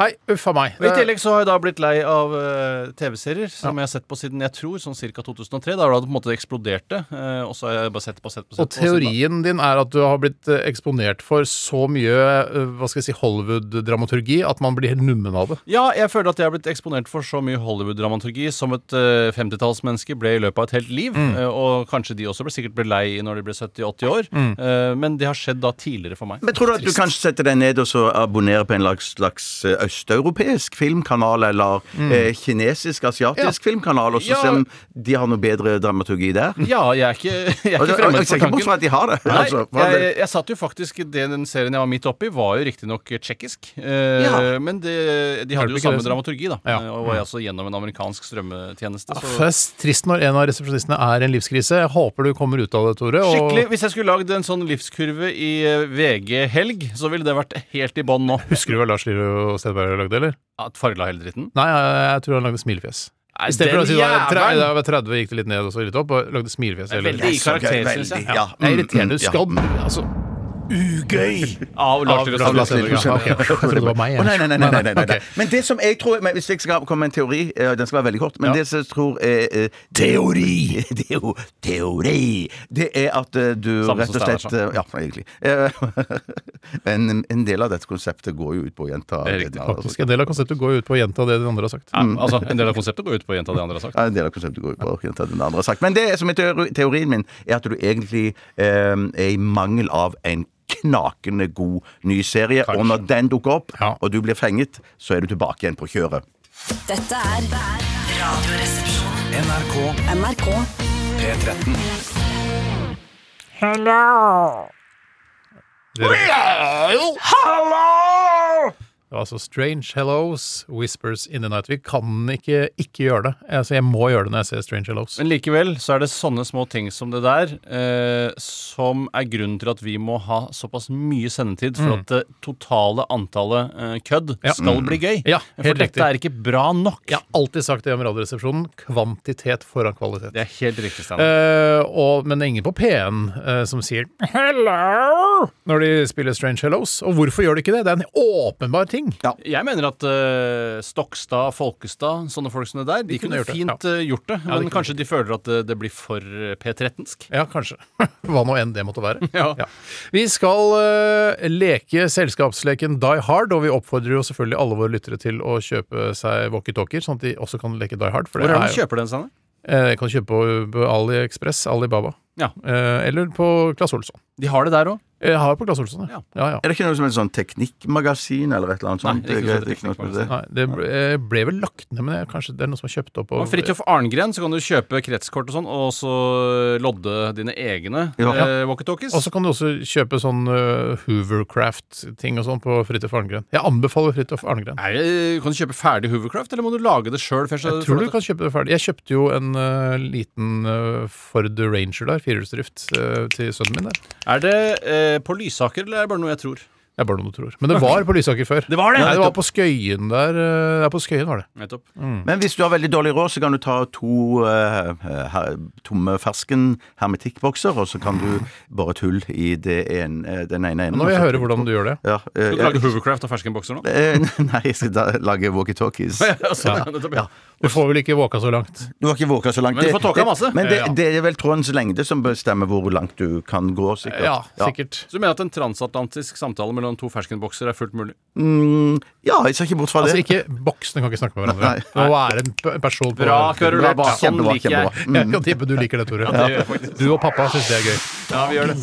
Nei, uff a meg. I tillegg så har jeg da blitt lei av uh, TV-serier som jeg har sett på siden jeg tror sånn ca. 2003. Da har det på en måte eksplodert det. Uh, og så har jeg bare sett på sett på sett. Og på, Og teorien din er at du har blitt eh, eksponert for så mye uh, hva skal jeg si, Hollywood-dramaturgi at man blir helt nummen av det. Ja, jeg føler at jeg har blitt eksponert for så mye Hollywood-dramaturgi som et uh, 50-tallsmenneske ble i løpet av et helt liv. Mm. og kanskje de også ble sikkert ble lei når de ble 70-80 år. Mm. Eh, men det har skjedd da tidligere for meg. Men tror du at du kanskje setter deg ned og så abonnerer på en slags, slags eh, østeuropeisk filmkanal, eller eh, kinesisk-asiatisk filmkanal, og så Ja. se om de har noe bedre dramaturgi der? Ja, jeg er ikke, [laughs] jeg er ikke fremmed jeg ser for ikke bort tanken. fra at de har det. Nei, altså, jeg, jeg, jeg satt jo faktisk det, Den serien jeg var midt oppi, var jo riktignok tsjekkisk. Eh, Ja. Men det, de hadde jo samme det, dramaturgi, da. Ja. Og var altså gjennom en amerikansk strømmetjeneste. Så Først trist når en av resepsjonistene er en livskrise. Jeg håper du kommer ut av det, Tore. og- Skikkelig, Hvis jeg skulle lagd en sånn livskurve i eh, VG Helg, så ville det vært helt i bånn nå. Husker du hva Lars Lillo Stedberg lagde, eller? At farla hele dritten. Nei, jeg, jeg tror han lagde smilefjes. I stedet for å si det var da jeg var 30 gikk det litt ned og så litt opp, og lagde smilefjes. Veldig i karakter, syns jeg. Ja. Det er irriterende. Skal, ja. altså Ugøy! Av Lars Lillo ja. Jeg trodde det var meg. jeg. Å, nei, nei, nei, nei, nei, nei, nei. Men det som jeg tror men Hvis jeg skal komme med en teori eh, Den skal være veldig kort. Men Ja. det som jeg tror er eh, Teori! [laughs] Det er jo teori! Det er at eh, du Samme rett som og slett eh, Ja, egentlig. Eh, [laughs] En, en del av dette konseptet går jo ut på å gjenta Det er riktig, den Faktisk. En del av konseptet går jo ut på å gjenta det de andre har sagt. Ja, altså, en del av konseptet går ut på å gjenta det andre har sagt. Ja, en del av konseptet går ut på å gjenta det den andre har sagt. Men det som er teori, teorien min, er at du egentlig eh, er i mangel av en knakende god ny serie. Og når den dukker opp, Ja. og du blir fenget, så er du tilbake igjen på kjøret. Dette er Radioresepsjonen. NRK NRK. P13. Det var altså Strange Hellos, Whispers in the Night. Vi kan ikke ikke gjøre det. Altså, jeg må gjøre det når jeg ser Strange Hellos. Men likevel så er det sånne små ting som det der eh, som er grunnen til at vi må ha såpass mye sendetid for at det totale antallet eh, kødd Mm. Ja. skal bli gøy. Ja, for dette riktig. er ikke bra nok. Jeg har alltid sagt det om Radioresepsjonen. Kvantitet foran kvalitet. Det er helt riktig, Steinar. Eh, men det er ingen på P1 eh, som sier 'hello' når de spiller Strange Hellos. Og hvorfor gjør de ikke det? Det er en åpenbar ting. Jeg mener at uh, Stokstad, Folkestad, sånne folk som det der, de, kunne kunne, gjort det, fint eh, gjort det. de men de kanskje de føler at det, det blir for eh, P13-sk. Ja, kanskje. [laughs] Hva nå enn det måtte være. [laughs] Ja. Vi skal uh, leke selskapsleken Die Hard, og vi oppfordrer jo selvfølgelig alle våre lyttere til å kjøpe seg walkietalkier, sånn at de også kan leke Die Hard. For Hvor er det du kjøper den? Eh, Jeg kan kjøpe på, AliExpress, Alibaba. Ja. Eh, eller på Claes Olsson. De har det der òg. Jeg har jo på Claes Olsson, ja. Ja. ja. Er det ikke noe som heter sånn teknikkmagasin eller et eller annet sånt? Nei, det ikke sånn det. Nei, det ble, eh, ble vel lagt ned, men det, er kanskje det er noe som er kjøpt opp. Og Fridtjof Arngren, så kan du kjøpe kretskort og sånn, og så lodde dine egne Ja. eh, walkietalkies. Og så kan du også kjøpe sånn uh, Hoovercraft-ting og sånn på Fridtjof Arngren. Jeg anbefaler Fridtjof Arngren. Nei, kan du kjøpe ferdig Hoovercraft, eller må du lage det sjøl? Jeg tror du kan kjøpe det ferdig. Jeg kjøpte jo en uh, liten uh, Ford Ranger der, firehjulsdrift, uh, til sønnen min der. Er det eh, på Lysaker, eller er det bare noe jeg tror? Det er bare noe du tror. Men det var på Lysaker før. [laughs] Det var det? Nei, det var på Skøyen der. eh, Ja, på Skøyen var det. Nettopp. Men hvis du har veldig dårlig råd, så kan du ta to eh, her, tomme fersken hermetikkbokser, og så kan du bore et hull i det en, eh, den ene enden. Nå vil jeg høre hvordan du gjør det. Ja, eh, Skal du lage Hoovercraft av ferskenbokser nå? eh, [laughs] Nei, jeg skal da lage walkietalkies. [laughs] Altså, nettopp, ja. Du får vel ikke våka så langt. Du har ikke våka så langt. Men du får tåka masse. Men det, det er vel trådens lengde som bestemmer hvor langt du kan gå, sikkert. Ja, sikkert. Så du mener at en transatlantisk samtale mellom to ferskenbokser er fullt mulig? Mm, ja, jeg ser ikke bort fra det. Altså ikke Boksene kan ikke snakke med hverandre. Nei. Det må en person på Bra kverulert. Sånn liker jeg. [laughs] Jeg kan tippe du liker det, Tore. det jeg faktisk. Du og pappa syns det er gøy. Ja, vi gjør det.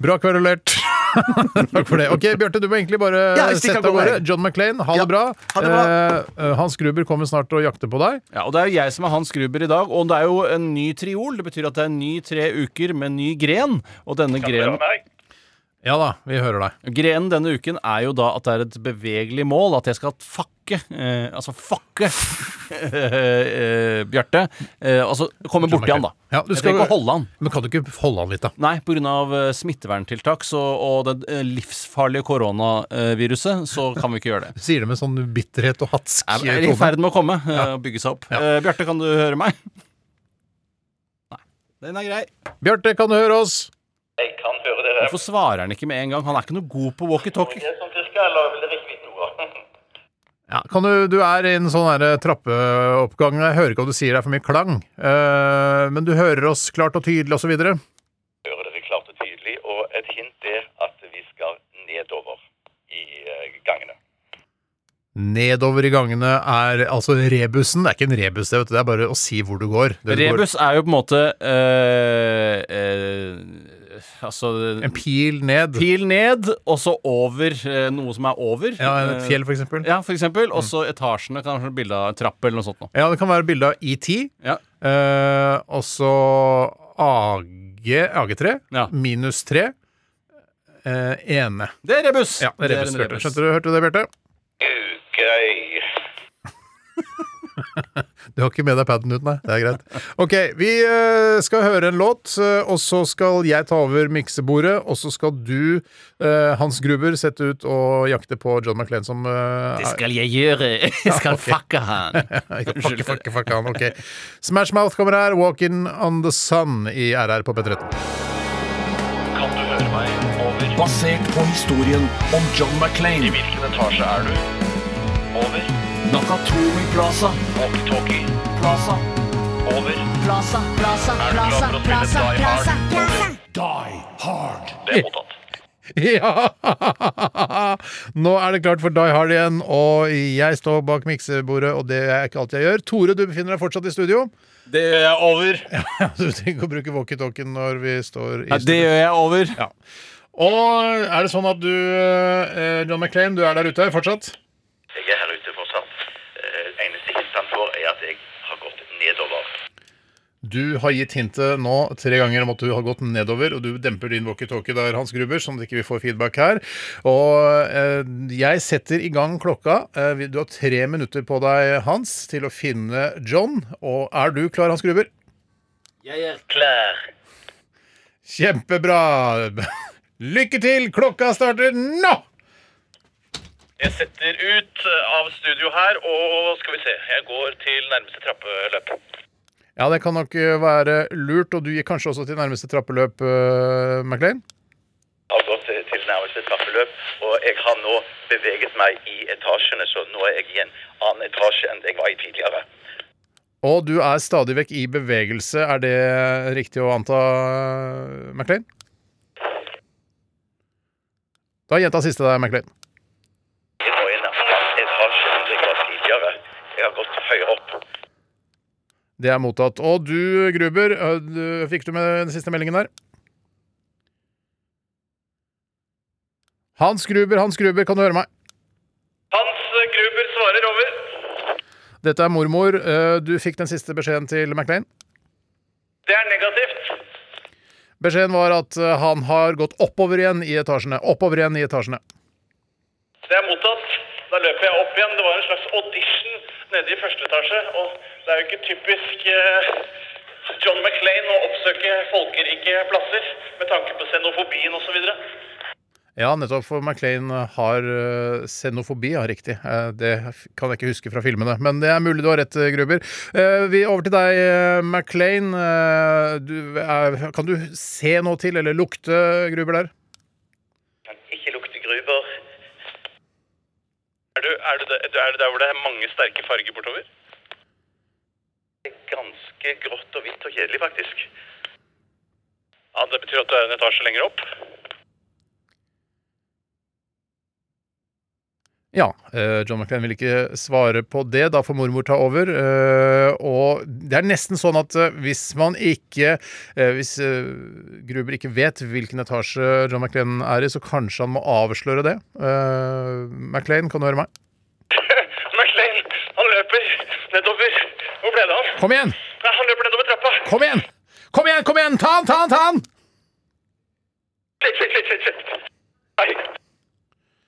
Bra kverulert. [laughs] Takk for det. Ok, Bjarte, du må egentlig bare Ja, sette av gårde. John McClain, ha Ja, det bra. ha det bra. Eh, eh, Hans Gruber kommer snart og jakter på deg. Ja, og Det er jo jeg som er Hans Gruber i dag, og det er jo en ny triol. Det betyr at det er en ny tre uker med ny gren. Og denne grenen, Ja da, vi hører deg. grenen denne uken er jo da at det er et bevegelig mål. At jeg skal fucke eh, Altså fucke [laughs] eh, Bjarte. Eh, altså komme borti han, da. Ja, du jeg skal- ikke holde han. Men kan du ikke holde han litt, da? Nei, pga. smitteverntiltak så, og det eh, livsfarlige koronaviruset, så [laughs] kan vi ikke gjøre det. Du sier det med sånn bitterhet og hatsk Jeg er i tone. ferd med å komme og bygge seg opp. Eh, Bjarte, kan du høre meg? Nei. Den er grei. Bjarte, kan du høre oss? Jeg kan høre dere. Hvorfor svarer han ikke med en gang? Han er ikke noe god på walkietalkie. Ja, kan du, du er i en sånn her trappeoppgang. Jeg hører ikke om du sier det er for mye klang. Uh, men du hører oss klart og tydelig, osv. Hører dere klart og tydelig, og et hint er at vi skal nedover i eh, gangene. Nedover i gangene er altså rebusen. Det er ikke en rebus, det, vet du. det er bare å si hvor du går. Det du går. Rebus er jo på en måte eh, eh, Altså En pil ned. Pil ned, og så over eh, noe som er over. Ja, et Eh, fjell, for eksempel. Ja, for eksempel. Og så etasjene. Kanskje være bilde av en trapp eller noe sånt. Noe. Ja, det kan være bilde av ET. Ja. Eh, og så AG, AG3 Ja. minus 3. Eh, ene. Det er rebus! Ja, det er rebus, en Bjarte. Skjønte du, hørte du det, Bjarte? Grei. [laughs] Du har ikke med deg paden ut, nei? Det er greit. Ok, vi eh, skal høre en låt, eh, og så skal jeg ta over miksebordet, og så skal du, eh, Hans Gruber, sette ut og jakte på John McLean som Det skal jeg gjøre. [laughs] Jeg skal ok. fucke han. [laughs] Ikke fucke, fucke, fucke han, ok. Smash Mouth kommer her, Walking on the Sun i RR på P13. Kan du høre meg over? Basert på historien om John McClain. I hvilken etasje er du? Over. Nakatomi Plaza. Walkie-talkie. Plaza. Over. Plaza, plaza, plaza, plaza, Die Hard? plaza, plaza. Die Hard. Det er mottatt. Ja! [laughs] Nå er det klart for Die Hard igjen, og jeg står bak miksebordet, og det er ikke alt jeg gjør. Tore, du befinner deg fortsatt i studio. Det gjør jeg over. [laughs] Du trenger ikke å bruke walkietalkien når vi står i Ja, det gjør jeg over. Ja. Og er det sånn at du, eh, John McClain, du er der ute fortsatt? Jeg er her ute fortsatt. Eh, eneste hint han får, er at jeg har gått nedover. Du har gitt hintet nå tre ganger om at du har gått nedover, og du demper din walkietalkie der, Hans Gruber, sånn at ikke vi får feedback her. Og eh, jeg setter i gang klokka. Eh, du har tre minutter på deg, Hans, til å finne John. Og er du klar, Hans Gruber? Jeg er klar. Kjempebra! Lykke til! Klokka starter nå! Jeg setter ut av studio her, og skal vi se. Jeg går til nærmeste trappeløp. Ja, det kan nok eh, være lurt, og du gikk kanskje også til nærmeste trappeløp, uh, McLean? Jeg har gått til til nærmeste trappeløp, og jeg har nå beveget meg i etasjene, så nå er jeg i en annen etasje enn jeg var i tidligere. Og du er stadig vekk i bevegelse, er det riktig å anta, McLean? Da gjenta siste deg, McLean. Jeg er nå i en annen etasje enn jeg var tidligere. Jeg har gått høyere opp. Det er mottatt. Og du, Gruber, fikk du med den siste meldingen der? Hans Gruber, Hans Gruber, kan du høre meg? Hans Gruber svarer over. Dette er mormor. Du fikk den siste beskjeden til McLean. Det er negativt. Beskjeden var at han har gått oppover igjen i etasjene. Oppover igjen i etasjene. Det er mottatt. Da løper jeg opp igjen. Det var en slags audition nede i første etasje. Og det er jo ikke typisk eh, John McLean å oppsøke folkerike plasser med tanke på xenofobien osv. Ja, nettopp. For McLean har uh, xenofobi, ja, riktig. Eh, det kan jeg ikke huske fra filmene. Men det er mulig du har rett, eh, Gruber. Eh, vi Over til deg, Maclean. Eh, kan du se noe til, eller lukte, Gruber, der? Ikke lukte gruber. Er du, er, der, er der hvor det er mange sterke farger bortover? Det er ganske grått og hvitt og kjedelig, faktisk. Ja, Det betyr at du er en etasje lenger opp. Ja. eh, John McLean vil ikke svare på det. Da får mormor ta over. eh, og det er nesten sånn at eh, hvis man ikke Hvis Gruber ikke vet hvilken etasje John McLean er i, så kanskje han må avsløre det. McLean, kan du høre meg? Kom igjen! Nei, han løper nedover trappa. Kom igjen! Kom igjen, kom igjen! Ta han, ta han, ta han! Litt, litt, litt, litt. Nei.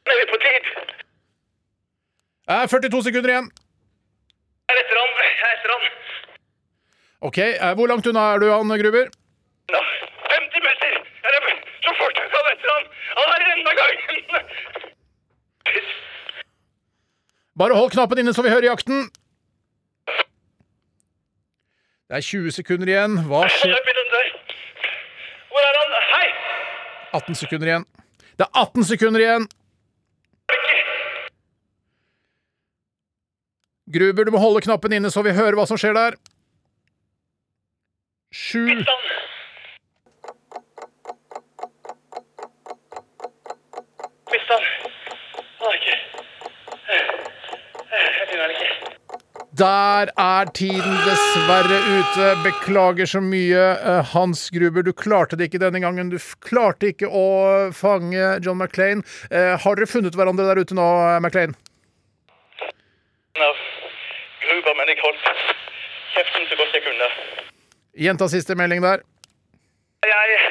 Nå er vi på tid. Det er 42 sekunder igjen. Jeg er etter han. Jeg er etter han. Ok, eh, Hvor langt unna er du, han Gruber? Nå, 50 meter. Jeg løper så fort jeg kan etter han. Han er enda gangen. Bare hold knappen inne så vi hører jakten. Det er 20 sekunder igjen. Hva skjer? Hvor er han? Hei! 18 sekunder igjen. Det er 18 sekunder igjen. Gruber, du må holde knappen inne så vi hører hva som skjer der. Sju. Mista han. Han er ikke Jeg finner han ikke. Der er tiden dessverre ute. Beklager så mye, eh, Hans Gruber. Du klarte det ikke denne gangen. Du klarte ikke å fange John McClain. Eh, har dere funnet hverandre der ute nå, eh, McClain? Gruber, men jeg holdt kjeften så godt jeg kunne. Gjenta siste melding der. Jeg,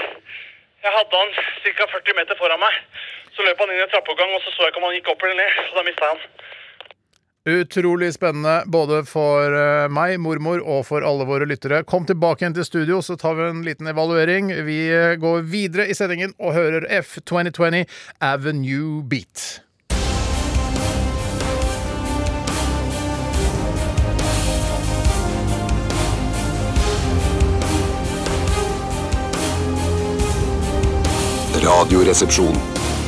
jeg hadde han ca. 40 meter foran meg. Så løp han inn i en trappeoppgang, og så så jeg ikke om han gikk opp eller ned. Og da mista jeg han. Utrolig spennende både for eh, meg, mormor og for alle våre lyttere. Kom tilbake igjen til studio, så tar vi en liten evaluering. Vi eh, går videre i sendingen og hører F2020 Avenue Beat. Radioresepsjon.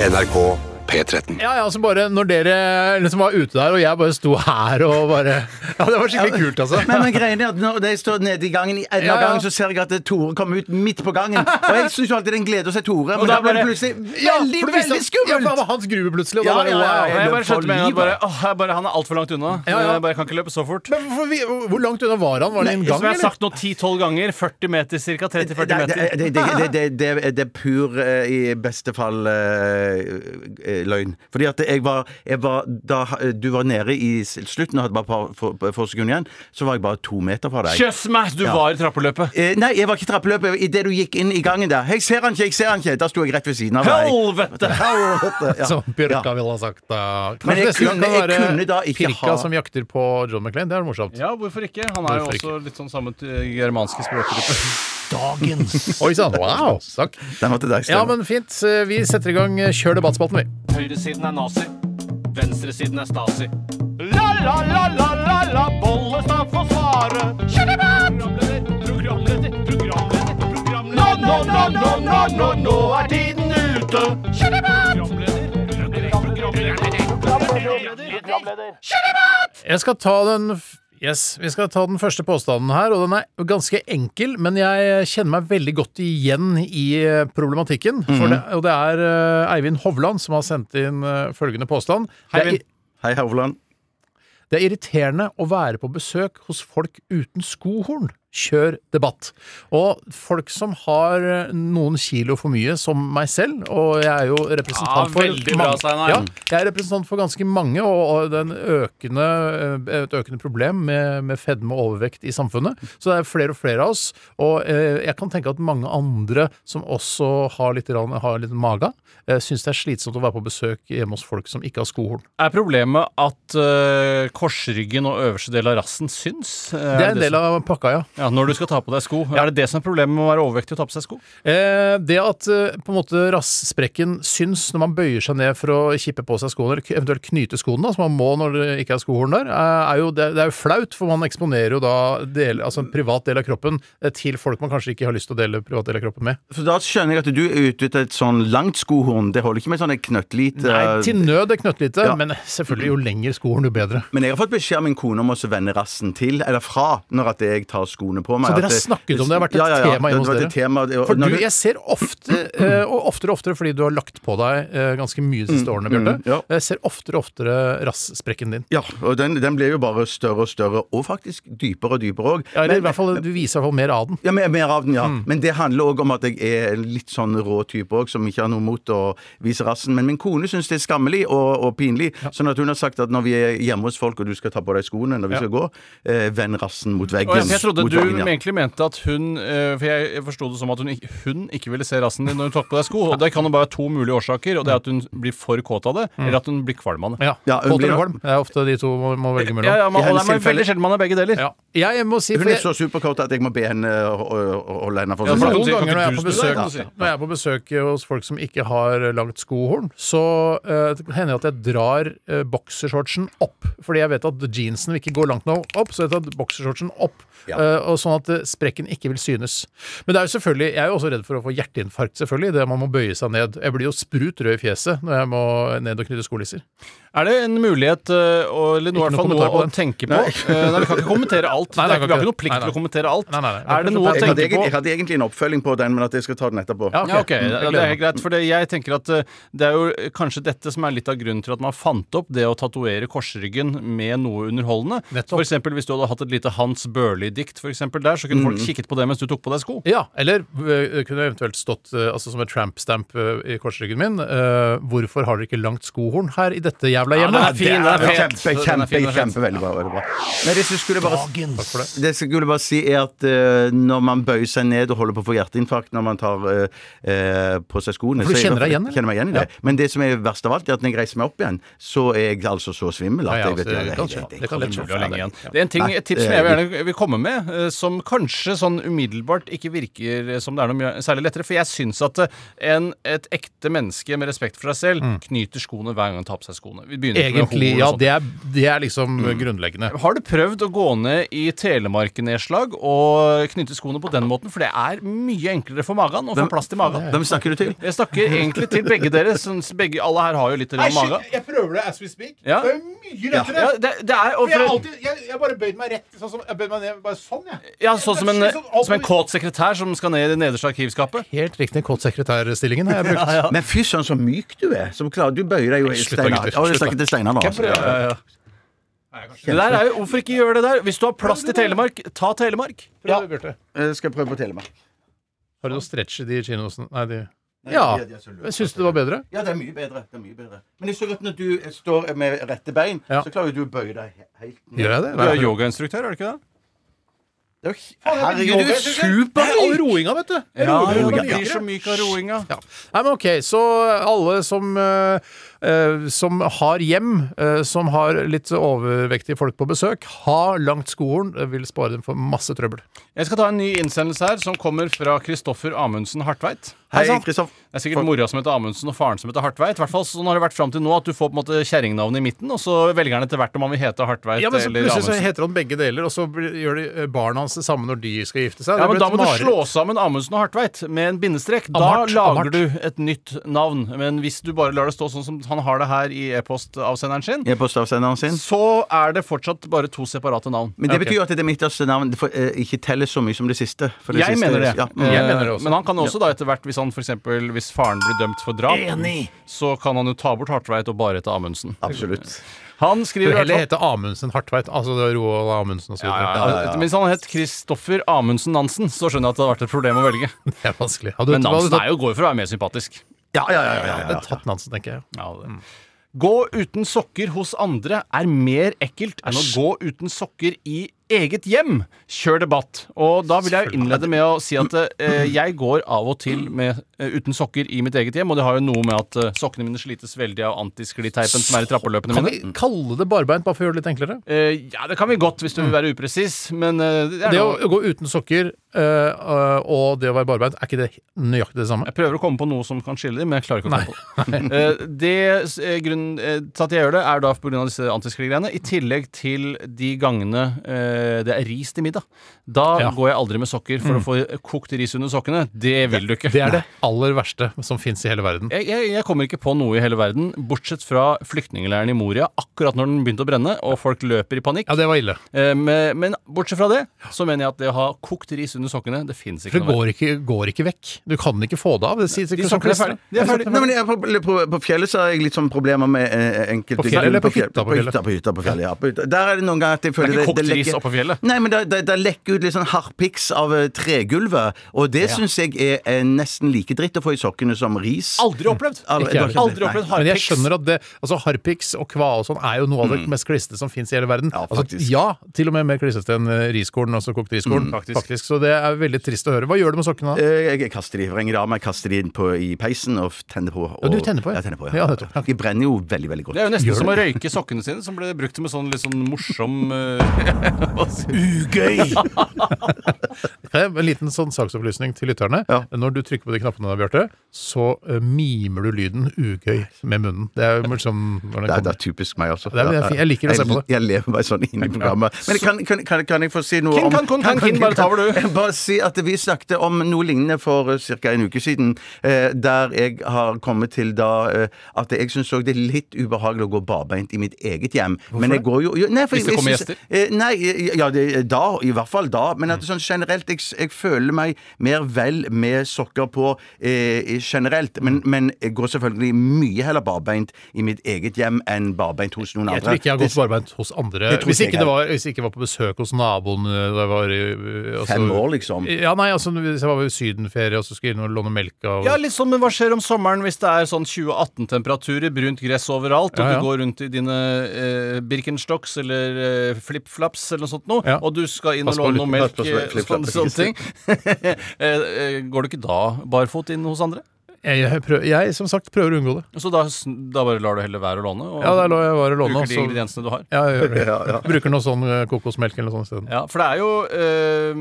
NRK P13. Ja, ja, altså bare når dere liksom var ute der, og jeg bare sto her og bare Ja, det var skikkelig kult, altså. Men, men greien er at når de står nede i gangen i enden Ja, av ja. gangen, så ser jeg at Tore kommer ut midt på gangen. Og jeg syns jo alltid det er en glede å se Tore, men da ble det plutselig Ja, veldig, for det visste- veldig Ja, for det han var Hans gruve plutselig. Og Ja, da bare, ja, ja, ja. Jeg bare skjønte med en gang at bare, åh, jeg bare, han er altfor langt unna. Ja, ja. Jeg bare kan ikke løpe så fort. Men hvorfor vi, hvor langt unna var han? Var det en gang, Som jeg har eller? sagt nå 10-12 ganger. 40 meter ca. 30-40 Det, det, meter. det, det, det, det, det, det er pur, eh, i beste fall, eh, eh, løgn. Fordi at jeg var, jeg var Da du var nede i slutten og hadde bare et par få- sekunder igjen, så var jeg bare to meter fra deg. Kjøss meg! Du var i trappeløpet. Eh, nei, jeg var ikke i trappeløpet. Idet du gikk inn i gangen der. Jeg ser han ikke, jeg ser han ikke. Da sto jeg rett ved siden av deg. Helvete! Helvete! Ja. Som Bjørka Ja. ville ha sagt. da. Men jeg Kanskje neste gang kunne- kan jeg være kunne da ikke Pirka ha- som jakter på John McClain. Det er morsomt. Ja, hvorfor ikke? Han er jo også også litt sånn samme germanske språkgruppe. [laughs] Dagens Oi sann, wow! Takk. Den var til deg, Ja, men fint. Vi setter i gang Kjør debattspalten, vi. Høyresiden er nazi. Venstresiden er Stasi. La, la, la, la, la, la, Bollestad får svare. Kjør debatt! Programleder, programleder. Nå, nå, nå, nå, nå, nå, nå er tiden ute. Kjør debatt! Programleder, programleder, programleder. Jeg skal ta den Yes, Vi skal ta den første påstanden her, og den er ganske enkel, men jeg kjenner meg veldig godt igjen i problematikken. For det, og det er eh, Eivind Hovland som har sendt inn eh, følgende påstand. Eivind. Hei, Hovland. det er irriterende å være på besøk hos folk uten skohorn. Kjør debatt. Og folk som har eh, noen kilo for mye, som meg selv, og jeg er jo representant Ja, for veldig bra. Ja, jeg er representant for ganske mange, og, det er eh, et økende problem med, med fedme og overvekt i samfunnet. Så det er flere og flere av oss. Og eh, jeg kan tenke at mange andre som også har litt, har litt mage, syns det er slitsomt å være på besøk hjemme hos folk som ikke har skohorn. Er problemet at korsryggen og øverste del av rassen syns? Det er en del av pakka, ja. Ja, Når du skal ta på deg sko. Er det det som er problemet med å være overvektig og ta på seg sko? Eh, det at eh, på en måte rassprekken syns når man bøyer seg ned for å kippe på seg skoene, eller k- eventuelt knyte skoene, da, som man må når det ikke er skohorn der, eh, er jo, det, det er jo flaut, for man eksponerer jo da del, altså en privat del av kroppen eh, til folk man kanskje ikke har lyst til å dele privat del av kroppen med. Så da skjønner jeg at du er ute etter et sånn langt skohorn. Det holder ikke med sånn et knøttlite Nei, til nød er knøttlite, Ja. men selvfølgelig jo lenger skohorn, jo bedre. Men jeg har fått beskjed av min kone om å så vende rassen til, eller fra, når at jeg tar skoene på meg. Så dere har snakket om det, det har vært et Ja, ja, ja. tema Det hjemme hos dere? tema, og For du, jeg ser ofte, eh, og oftere og oftere, fordi du har lagt på deg eh, ganske mye de siste årene, Bjarte, mm, ja. jeg ser oftere og oftere rassprekken din. Ja, og den, den blir jo bare større og større, og faktisk dypere og dypere òg. Ja, eller i hvert fall, du viser i hvert fall mer av den. Ja, mer, mer av den, ja. Mm. Men det handler òg om at jeg er en litt sånn rå type òg, som ikke har noe mot å vise rassen. Men min kone syns det er skammelig og, og pinlig, sånn at hun har sagt at når vi er hjemme hos folk og du skal ta på deg skoene når vi Ja. skal gå, eh, vend rassen mot veggen. Og jeg, jeg trodde mot veggen, ja. egentlig mente at hun eh, For jeg forsto det som at hun hun ikke ville se rassen din når hun tok på deg sko. Og det kan jo bare være to mulige årsaker. Og det er at hun blir for kåt av det, eller at hun blir kvalm av det. Ja, Ja, hun Kåt blir- eller kvalm. Det er ofte de to man må velge mellom. Ja, ja, man, det er veldig sjelden man er begge deler. Ja. Jeg må si Hun er jeg, så superkåt at jeg må be henne å holde henne for Ja, seg Ja, noen ganger når jeg, er på besøk, når jeg er på besøk hos folk som ikke har langt skohorn, så uh, hender det at jeg drar uh, boksershortsen opp. Fordi jeg vet at jeansen vil ikke gå langt nok opp, så jeg tar boksershortsen opp. Ja. eh, og sånn at eh, sprekken ikke vil synes. Men det er jo selvfølgelig, jeg er jo også redd for å få hjerteinfarkt, selvfølgelig. Det man må bøye seg ned. Jeg blir jo sprut rød i fjeset når jeg må ned og knytte skolisser. Er det en mulighet, eh, eller noe, i hvert fall noe noe å den. tenke på? Eh, Nei, Vi kan ikke kommentere alt. Nei, nei, Det vi har ikke noe plikt Nei, til å kommentere alt. Nei, nei, nei. Er det noe å Jeg hadde, tenke egentlig, på? jeg hadde egentlig en oppfølging på den, men at jeg skal ta den etterpå. Ja, ok. Ja, Mm, det, det er helt greit. For det, jeg tenker at eh, det er jo kanskje dette som er litt av grunnen til at man fant opp det å tatovere korsryggen med noe underholdende. Nettopp. For eksempel hvis du hadde hatt et lite Hans Børli-dikt for eksempel der, så kunne folk kikket på det mens du tok på deg sko. Ja, eller øh, kunne eventuelt stått øh, altså som et tramp-stamp øh, i korsryggen min. øh, hvorfor har dere ikke langt skohorn her i dette jævla Ja, den er fin. Kjempe, kjempe, kjempe, veldig bra. Veldig bra. Men det som skulle bare, det som skulle bare si, er at uh, når man bøyer seg ned og holder på å få hjerteinfarkt når man tar uh, eh, på seg skoene For du er- kjenner deg igjen. Kjenner meg igjen i det. Men det som er verst av alt, er at når jeg reiser meg opp igjen, så er jeg altså så svimmel at Ja, ja, jeg vet det jeg- skje. jeg- Det kan lett ha lenge igjen. Det er en ting, et tips som jeg er gjerne vil komme med, som kanskje sånn umiddelbart ikke virker som det er noe mye, særlig lettere. For jeg syns at en, et ekte menneske med respekt for seg selv knyter skoene hver gang han tar på seg skoene. Egentlig, ja, det er, det er liksom grunnleggende. Har du prøvd å gå ned i telemarknedslag og knytte skoene på den måten? For det er mye enklere for magen å få plass til magen. Hvem snakker du til? Jeg snakker egentlig til begge dere. Sånn, begge, alle her har jo litt mage. jeg prøver det as we speak. Ja. Det er mye Ja, det, det er, og for, jeg, bare bøyd meg rett, sånn som jeg bøyd meg ned, bare sånn, jeg. ja, sånn som en, som en kåt sekretær som skal ned i det nederste arkivskapet. Helt riktig kåt sekretærstillingen har jeg brukt. Men fy søren, så myk du er. Som klarer, du bøyer deg jo Slutt Steinar. Ja, jeg snakker til Steinar nå. Altså. Ja, ja. Det der er jo, Hvorfor ikke gjøre det der? Hvis du har plass til Telemark, ta Telemark. Prøv, Bjarte. Jeg skal prøve på Telemark. Har du noe stretch i de kinosene? Nei, de Nei, Ja. de- de er så løse. Jeg syns det var bedre. Ja, det er mye bedre. det er mye bedre Men jeg så at når du står med rette bein, Ja. så klarer du å bøye deg he- helt ned. Gjør jeg det? Du er yogainstruktør, er du ikke det? Det er jo- Herregud, du er supermyk! roinga, vet du. Ja, Roinga, det ja. blir så myk av roinga. Ja. Nei, men ok, så alle som, eh, eh, som har hjem, eh, som har litt overvektige folk på besøk, ha langt skohorn, eh, vil spare dem for masse trøbbel. Jeg skal ta en ny innsendelse her, som kommer fra Kristoffer Amundsen Hartveit. Hei. Kristoff. Det er sikkert mora som heter Amundsen og faren som heter Hartveit. I hvert fall sånn har det vært fram til nå at du får på en måte kjerringnavnet i midten, og så velger han etter hvert om han vil hete Hartveit Ja, men så eller Plutselig så heter han begge deler, og så gjør de eh, barna hans det samme når de skal gifte seg. Ja, men Da må må du slå sammen Amundsen og Hartveit med en bindestrek. Da Amart. lager Amart. du et nytt navn. Men hvis du bare lar det stå sånn som han har det her i e-postavsenderen sin, E-postavsenderen sin. så er det fortsatt bare to separate navn. Men det betyr jo at det midterste navn det får, eh, ikke teller så mye som det siste. For det Jeg siste, mener det. Ja. Eh, mm. Jeg mener det også. Men han kan også da etter hvert, hvis han for eksempel, hvis faren blir dømt for drap, Enig. så kan han jo ta bort Hartveit og bare hete Amundsen. Absolutt. Han skriver i hvert heller fall hete Amundsen Hartveit. Altså det var Roald Amundsen og så videre. ja, ja, ja. Hvis han het Kristoffer Amundsen Nansen, så skjønner jeg at det hadde vært et problem å velge. [laughs] Det er vanskelig. Hadde du, Men hadde Nansen er jo går for å være mer sympatisk. Ja, ja, ja. ja, ja, tatt? Nansen, tenker jeg. Ja, det. Gå uten sokker hos andre er mer ekkelt enn å gå uten sokker i eget hjem. Kjør debatt. Og da vil jeg jo innlede med å si at eh, jeg går av og til med, eh, uten sokker i mitt eget hjem, og det har jo noe med at eh, sokkene mine slites veldig av antiskliteipen som er i trappeløpene Kan mine. vi kalle det barbeint, bare for å gjøre det litt enklere? Eh, ja, det kan vi godt, hvis du vil være upresis, men eh, det er Det å gå uten sokker eh, og det å være barbeint, er ikke det nøyaktig det samme? Jeg prøver å komme på noe som kan skille dem, men jeg klarer ikke å komme på det. Eh, det eh, grunnen eh, til at jeg gjør det, er da pga. disse antiskliggreiene. I tillegg til de gangene eh, det er ris til middag. Da Ja. Mm. går jeg aldri med sokker for å få kokt ris under sokkene. Det vil du ikke. Det er det aller verste som fins i hele verden. Jeg, jeg, jeg kommer ikke på noe i hele verden, bortsett fra flyktningleiren i Moria, akkurat når den begynte å brenne, og folk løper i panikk. Ja, det var ille. Eh, men, men bortsett fra det, så mener jeg at det å ha kokt ris under sokkene, det fins ikke For det går ikke, går ikke vekk. Du kan ikke få det av. Det sier De sokkene er ferdige. ferdig. De er ferdig. Nei, jeg, på, på, på fjellet så har jeg litt sånn problemer med eh, enkelte På fjellet eller på hytta på hytta, på fjellet, ja. På. Der er det noen ganger at jeg føler ikke kokt ris lekker- oppå fjellet? Nei, men det, det, det lekker ut litt sånn harpiks av eh, tregulvet, og det Ja. syns jeg er, eh, nesten like dritt å få i sokkene som ris. Aldri opplevd! Aldri- Ikke jeg. ikke Aldri opplevd harpiks Men jeg harpiks. skjønner at det, altså Harpiks og kva og sånn er jo noe av det mest klissete som fins i hele verden. Mm. Ja, altså, faktisk. ja, til og med mer klissete enn eh, riskorn, altså kokt riskorn. Mm, faktisk. Så det er veldig trist å høre. Hva gjør du med sokkene da? Eh, Jeg, jeg kaster de, vrenger de av meg, kaster de inn på, i peisen og f- tenner på. Og, Ja, du tenner på, ja. Jeg tenner på, Ja, ja. nettopp. De brenner jo veldig, veldig godt. Det er jo nesten Gjør som å røyke sokkene sine, som ble brukt som en sånn litt sånn morsom eh, [laughs] Ugøy! [laughs] En liten sånn saksopplysning til lytterne. Ja. Når du trykker på de knappene, Bjarte, så eh, mimer du lyden ugøy med munnen. Det er liksom Det er, det er typisk meg altså. Det er- er. Jeg liker å se på det. Jeg, jeg lever meg sånn inn i programmet. Men kan, kan, kan, kan jeg få si noe King, om kan, kan, kan, bare ta over, du. [laughs] Bare si at vi snakket om noe lignende for ca. en uke siden, eh, der jeg har kommet til da eh, at jeg syns òg det er litt ubehagelig å gå barbeint i mitt eget hjem. Men jeg går jo, jo nei, for Hvis det kommer gjester? Eh, nei, ja, det, da. I hvert fall da. Men at det sånn generelt jeg, jeg føler meg mer vel med sokker på eh, generelt. Men, men jeg går selvfølgelig mye heller barbeint i mitt eget hjem enn barbeint hos noen andre. Jeg tror ikke jeg har gått barbeint hos andre. Det tror Hvis ikke ikke, jeg det var, hvis ikke jeg var på besøk hos naboen eh, da jeg var i eh, altså- Fem år, liksom. Ja, nei, altså Hvis jeg var i sydenferie og så skulle inn og låne melk av Ja, litt sånn, men hva skjer om sommeren hvis det er sånn 2018-temperaturer, brunt gress overalt, og Ja, ja. du går rundt i dine eh, Birkenstocks eller eh, flipflaps eller noe sånt noe, Ja. og du skal inn og låne noe melk, eh, sånne, sånne ting [laughs] Eh, eh, Går du ikke da barfot inn hos andre? Jeg, jeg, prøver, jeg som sagt prøver å unngå det. Så da, da bare lar du heller være å låne? Og Ja, da lar jeg være å låne. bruker de så- ingrediensene du har? Ja, jeg gjør det. [laughs] Ja, ja. Bruker noe sånn eh, kokosmelk eller noe sånt isteden. Ja, for det er jo øh,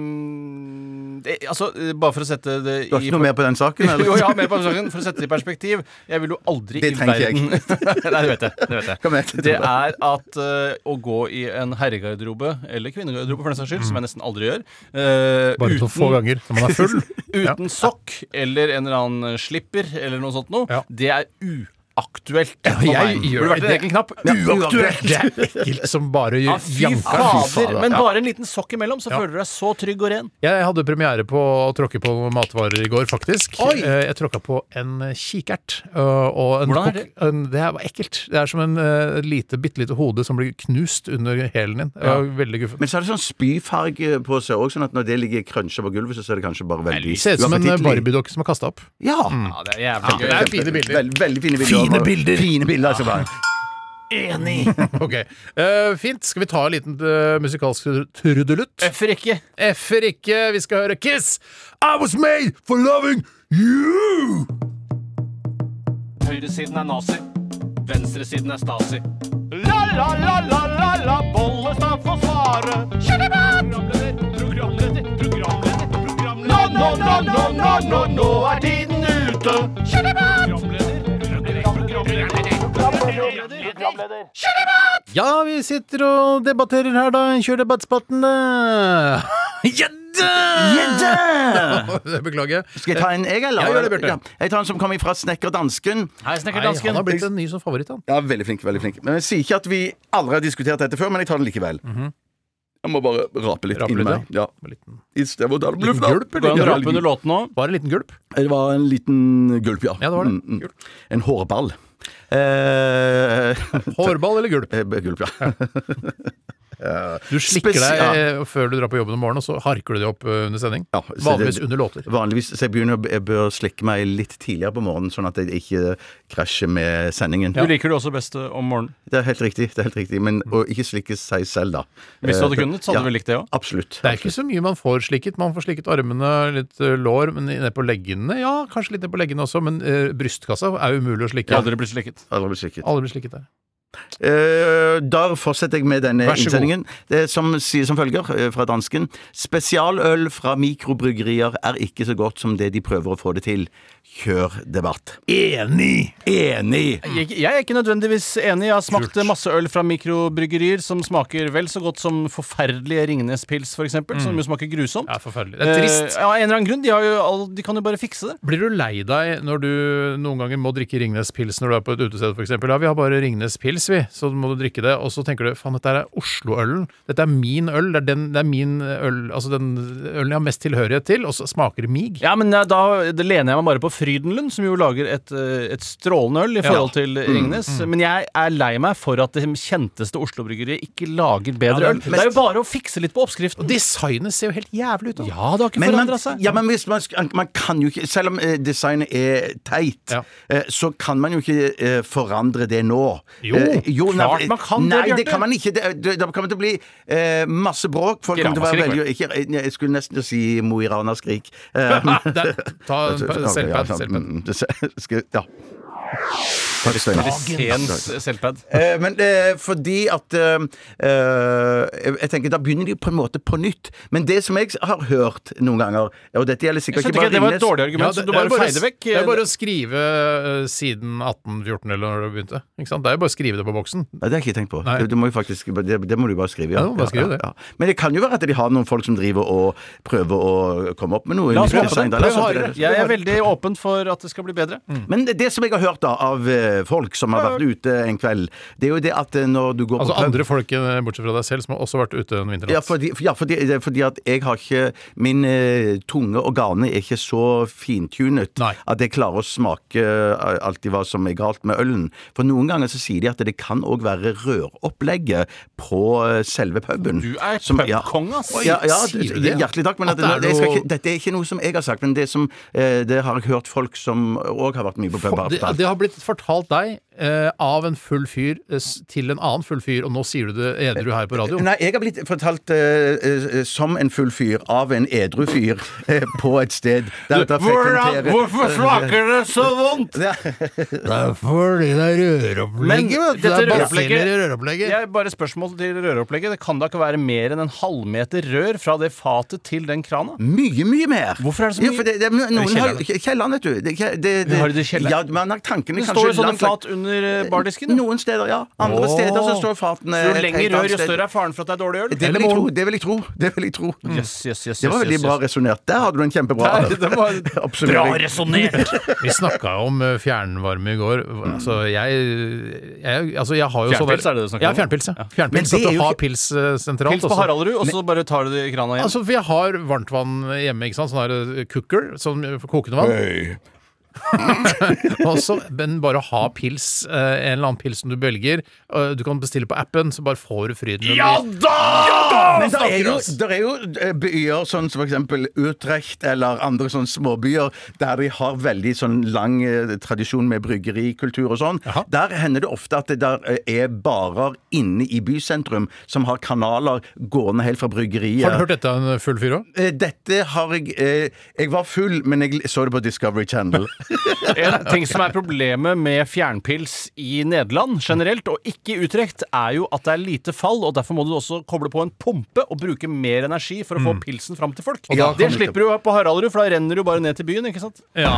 det, Altså, bare for å sette det i Du har ikke noe mer på den saken? Eller? [laughs] Jo, ja, mer på den saken. For å sette det i perspektiv. Jeg vil jo aldri Det i trenger ikke verden [laughs] Nei, det vet jeg. Det, vet jeg. Kom igjen. det er at øh, å gå i en herregarderobe, eller kvinnegarderobe for den saks skyld, som jeg nesten aldri gjør øh, Bare så få ganger når man er full. Ja. uten sokk eller en eller annen slipper eller noe sånt noe, Ja. det er uaktuelt Ja, jeg gjør Burde vært det. en egen knapp. Uaktuelt! Det er ekkelt som bare Ja, fy janker. fader! Men bare en liten sokk imellom, så Ja. føler du deg så trygg og ren. Jeg hadde premiere på å tråkke på matvarer i går, faktisk. Oi! Eh, Jeg tråkka på en kikert. øh, Og en Hvordan er det? En, det var ekkelt. Det er som en uh, lite, bitte lite hode som blir knust under hælen din. Ja. veldig guffent. Men så er det sånn spyfarge på seg òg, sånn at når det ligger krønsja på gulvet, så ser det kanskje bare veldig Det ser ut som en barbiedokke som er kasta opp. Ja! Ja, det er jævlig gøy. det er fine bilder. Veld, veldig fine bilder. Fine bilder. Fine bilder altså bare. [laughs] Ok, Eh, Fint. Skal vi ta en liten uh, musikalsk trudelutt? F-er ikke. F-er ikke. Vi skal høre Kiss. I was made for loving you! Høyresiden er nazi. Venstresiden er Stasi. La, la, la, la, la, la, Bollestad får svare. Programleder, programleder, programleder, programleder. Nå, nå, nå, nå, nå, nå, nå er tiden ute. Ja, vi sitter og debatterer her, da. Kjør debattspatten, da. [laughs] Gjedde! [laughs] Beklager. Skal jeg ta en, jeg, eller? Ja, gjør det, Bjarte. Ja, jeg tar en som kommer fra Snekkerdansken. Hei, snekkerdansken. Hei, han har blitt en ny som favoritt, han. Ja, veldig flink, veldig flink. Men jeg sier ikke at vi aldri har diskutert dette før, men jeg tar den likevel. Jeg må bare rape litt Rape inni meg. Ja. Liten, I stedet for å ta det liten bluff, gulp, Går det an å under låten? Bare en liten gulp? Det var en liten gulp, ja. Ja, det var det. Mm, mm. En hårball. Eh, Hårball eller gulp? eh, gulp, ja. [laughs] Du slikker deg ja. eh, før du drar på jobben om morgenen, og så harker du det opp eh, under sending. Ja, Vanligvis det- under låter. Vanligvis, så jeg begynner Jeg bør slikke meg litt tidligere på morgenen, sånn at jeg ikke krasjer med sendingen. Du liker det også best eh, om morgenen. Det er helt riktig. det er helt riktig Men å ikke slikke seg selv, da. Hvis du hadde Eh, kunnet, så hadde du vel likt det òg. Absolutt. Det er ikke så mye man får slikket. Man får slikket armene, litt eh, lår, men ned på leggene Ja, kanskje litt ned på leggene også, men eh, brystkassa er umulig å slikke. Aldri blitt slikket. Aldri blitt slikket. Aldri blir slikket der. Eh, da fortsetter jeg med denne Vær så god. innsendingen. Det som sier som følger eh, fra dansken. Spesialøl fra mikrobryggerier er ikke så godt som det de prøver å få det til. Kjør debatt. Enig! Enig! Jeg, jeg er ikke nødvendigvis enig. Jeg har smakt masse øl fra mikrobryggerier som smaker vel så godt som forferdelige Ringnes Pils, f.eks., eksempel som jo smaker grusomt. Ja, forferdelig. Det er trist. Eh, ja, av en eller annen grunn. De, har jo all, de kan jo bare fikse det. Blir du lei deg når du noen ganger må drikke Ringnes Pils når du er på et utested f.eks.? Ja, vi har bare Ringnes Pils, vi, så må du drikke det. Og så tenker du faen, dette er Oslo-ølen. Dette er min øl. Det er, den, det er min øl, altså den ølen jeg har mest tilhørighet til, og så smaker det mig. Ja, men eh, da det lener jeg meg bare på Frydenlund, som jo lager et, eh, et strålende øl i forhold til Ringnes. Men jeg er lei meg for at det kjenteste Oslo-bryggeriet ikke lager bedre Ja, øl. det er Det er jo bare å fikse litt på oppskriften. Og designet ser jo helt jævlig ut. da. Ja, det har ikke forandra seg. ja, men hvis man, man kan jo ikke Selv om eh, designet er teit, Ja. så kan man jo ikke forandre det nå. Jo, Eh, klart man kan det, Nei, det Bjarte. kan man ikke. Det, det, det kommer til å bli eh, masse bråk. Folk kommer til å være Ramaskrik, veldig ikke, eh, Jeg skulle nesten si Mo i Rana-skrik. Eh, Ta en Ja. Selvpad. Eh, men det er fordi at eh, eh, jeg- tenker Da begynner de på en måte på nytt. Men det som jeg har hørt noen ganger, og dette gjelder sikkert ikke ikke ikke, Det var et dårlig Ja, argument det, som du bare bare, feide vekk. det er bare å skrive uh, siden 1814 eller når det begynte. Ikke sant? Det er jo bare å skrive det på boksen. Nei, det har jeg ikke tenkt på. Det, det, må jo faktisk, det, det må du bare skrive. Ja, Ja, bare skrive ja, Men det kan jo være at de har noen folk som driver og prøver å komme opp med noe. La oss håpe det. Jeg er veldig åpen for at det skal bli bedre. Men det, det som jeg har hørt da av eh, folk som har vært ute en kveld, det er jo det at eh, når du går Altså på pub andre folk eh, bortsett fra deg selv som har også vært ute en vinternatt. Ja, fordi, ja fordi, fordi at jeg har ikke Min eh, tunge og gane er ikke så fintunet Nei. at jeg klarer å smake alltid hva som er galt med ølen. For noen ganger så sier de at det kan òg være røropplegget på selve puben. Du er pubkong, ass. Ja, ja, sier du det? hjertelig takk. Men At at det det, skal ikke, dette er ikke noe som jeg har sagt, men det, som, eh, det har jeg hørt folk som òg har vært mye på pub. Det, det har blitt fortalt deg av en full fyr eh, til en annen full fyr, og nå sier du det edru her på radio. Nei, jeg har blitt fortalt eh, eh, som en full fyr av en edru fyr eh, på et sted. Frekventerer- hvorfor smaker det så vondt? Ja. [laughs] Det er fordi det er røropplegget, Men vet du. Det er røropplegget- basiller i røropplegget. Jeg bare spørsmål til røropplegget. Det kan da ikke være mer enn en halvmeter rør fra det fatet til den krana? Mye, mye mer. Hvorfor er det så Ja, mye? for det, det, er noen kjelleren? har Kjelleren, vet du. Det, det, det, Har de det kjelleren? Ja, man har tankene Det kanskje står jo sånne langt fat under eh, bardisken. da. Noen steder, ja. Andre Åh. steder så står fatene Så jo lenger rør, jo større er faren for at det er dårlig øl. Det vil jeg tro. Det vil jeg tro. Det vil jeg tro. Yes, yes, yes, Det var veldig yes, bra resonnert. Der hadde du en kjempebra Nei, det var [laughs] Bra resonnert! [laughs] Vi snakka om eh, fjernvarme i går. Altså, jeg, jeg, altså, jeg har jo Fjernpils er det du snakker Ja, om? fjernpils. Ja. Fjernpils, At du har pils eh, sentralt. Pils på. Haraldrud, og så bare tar du det i krana igjen. Altså, for jeg har varmtvann hjemme, ikke sant? sånn her eh, cooker, sånn kokende vann. Og [laughs] så, men bare ha pils, eh, en eller annen pils som du velger, eh, du kan bestille på appen, så bare får du fryden. Ja da! Men det er jo, der er jo eh, byer sånn som eksempel Utrecht eller andre sånne småbyer der de har veldig sånn lang eh, tradisjon med bryggerikultur og sånn. Jaha. Der hender det ofte at det der eh, er barer inne i bysentrum som har kanaler gående helt fra bryggeriet. Har du hørt dette av en full fyr òg? Eh, Dette har jeg eh, Jeg var full, men jeg så det på Discovery Channel. [laughs] En ting som er problemet med fjernpils i Nederland generelt, og ikke i Utrecht, er jo at det er lite fall, og derfor må du også koble på en pumpe og bruke mer energi for å få pilsen fram til folk. Ja, det slipper du på Haraldrud, for da renner du bare ned til byen, ikke sant? Ja.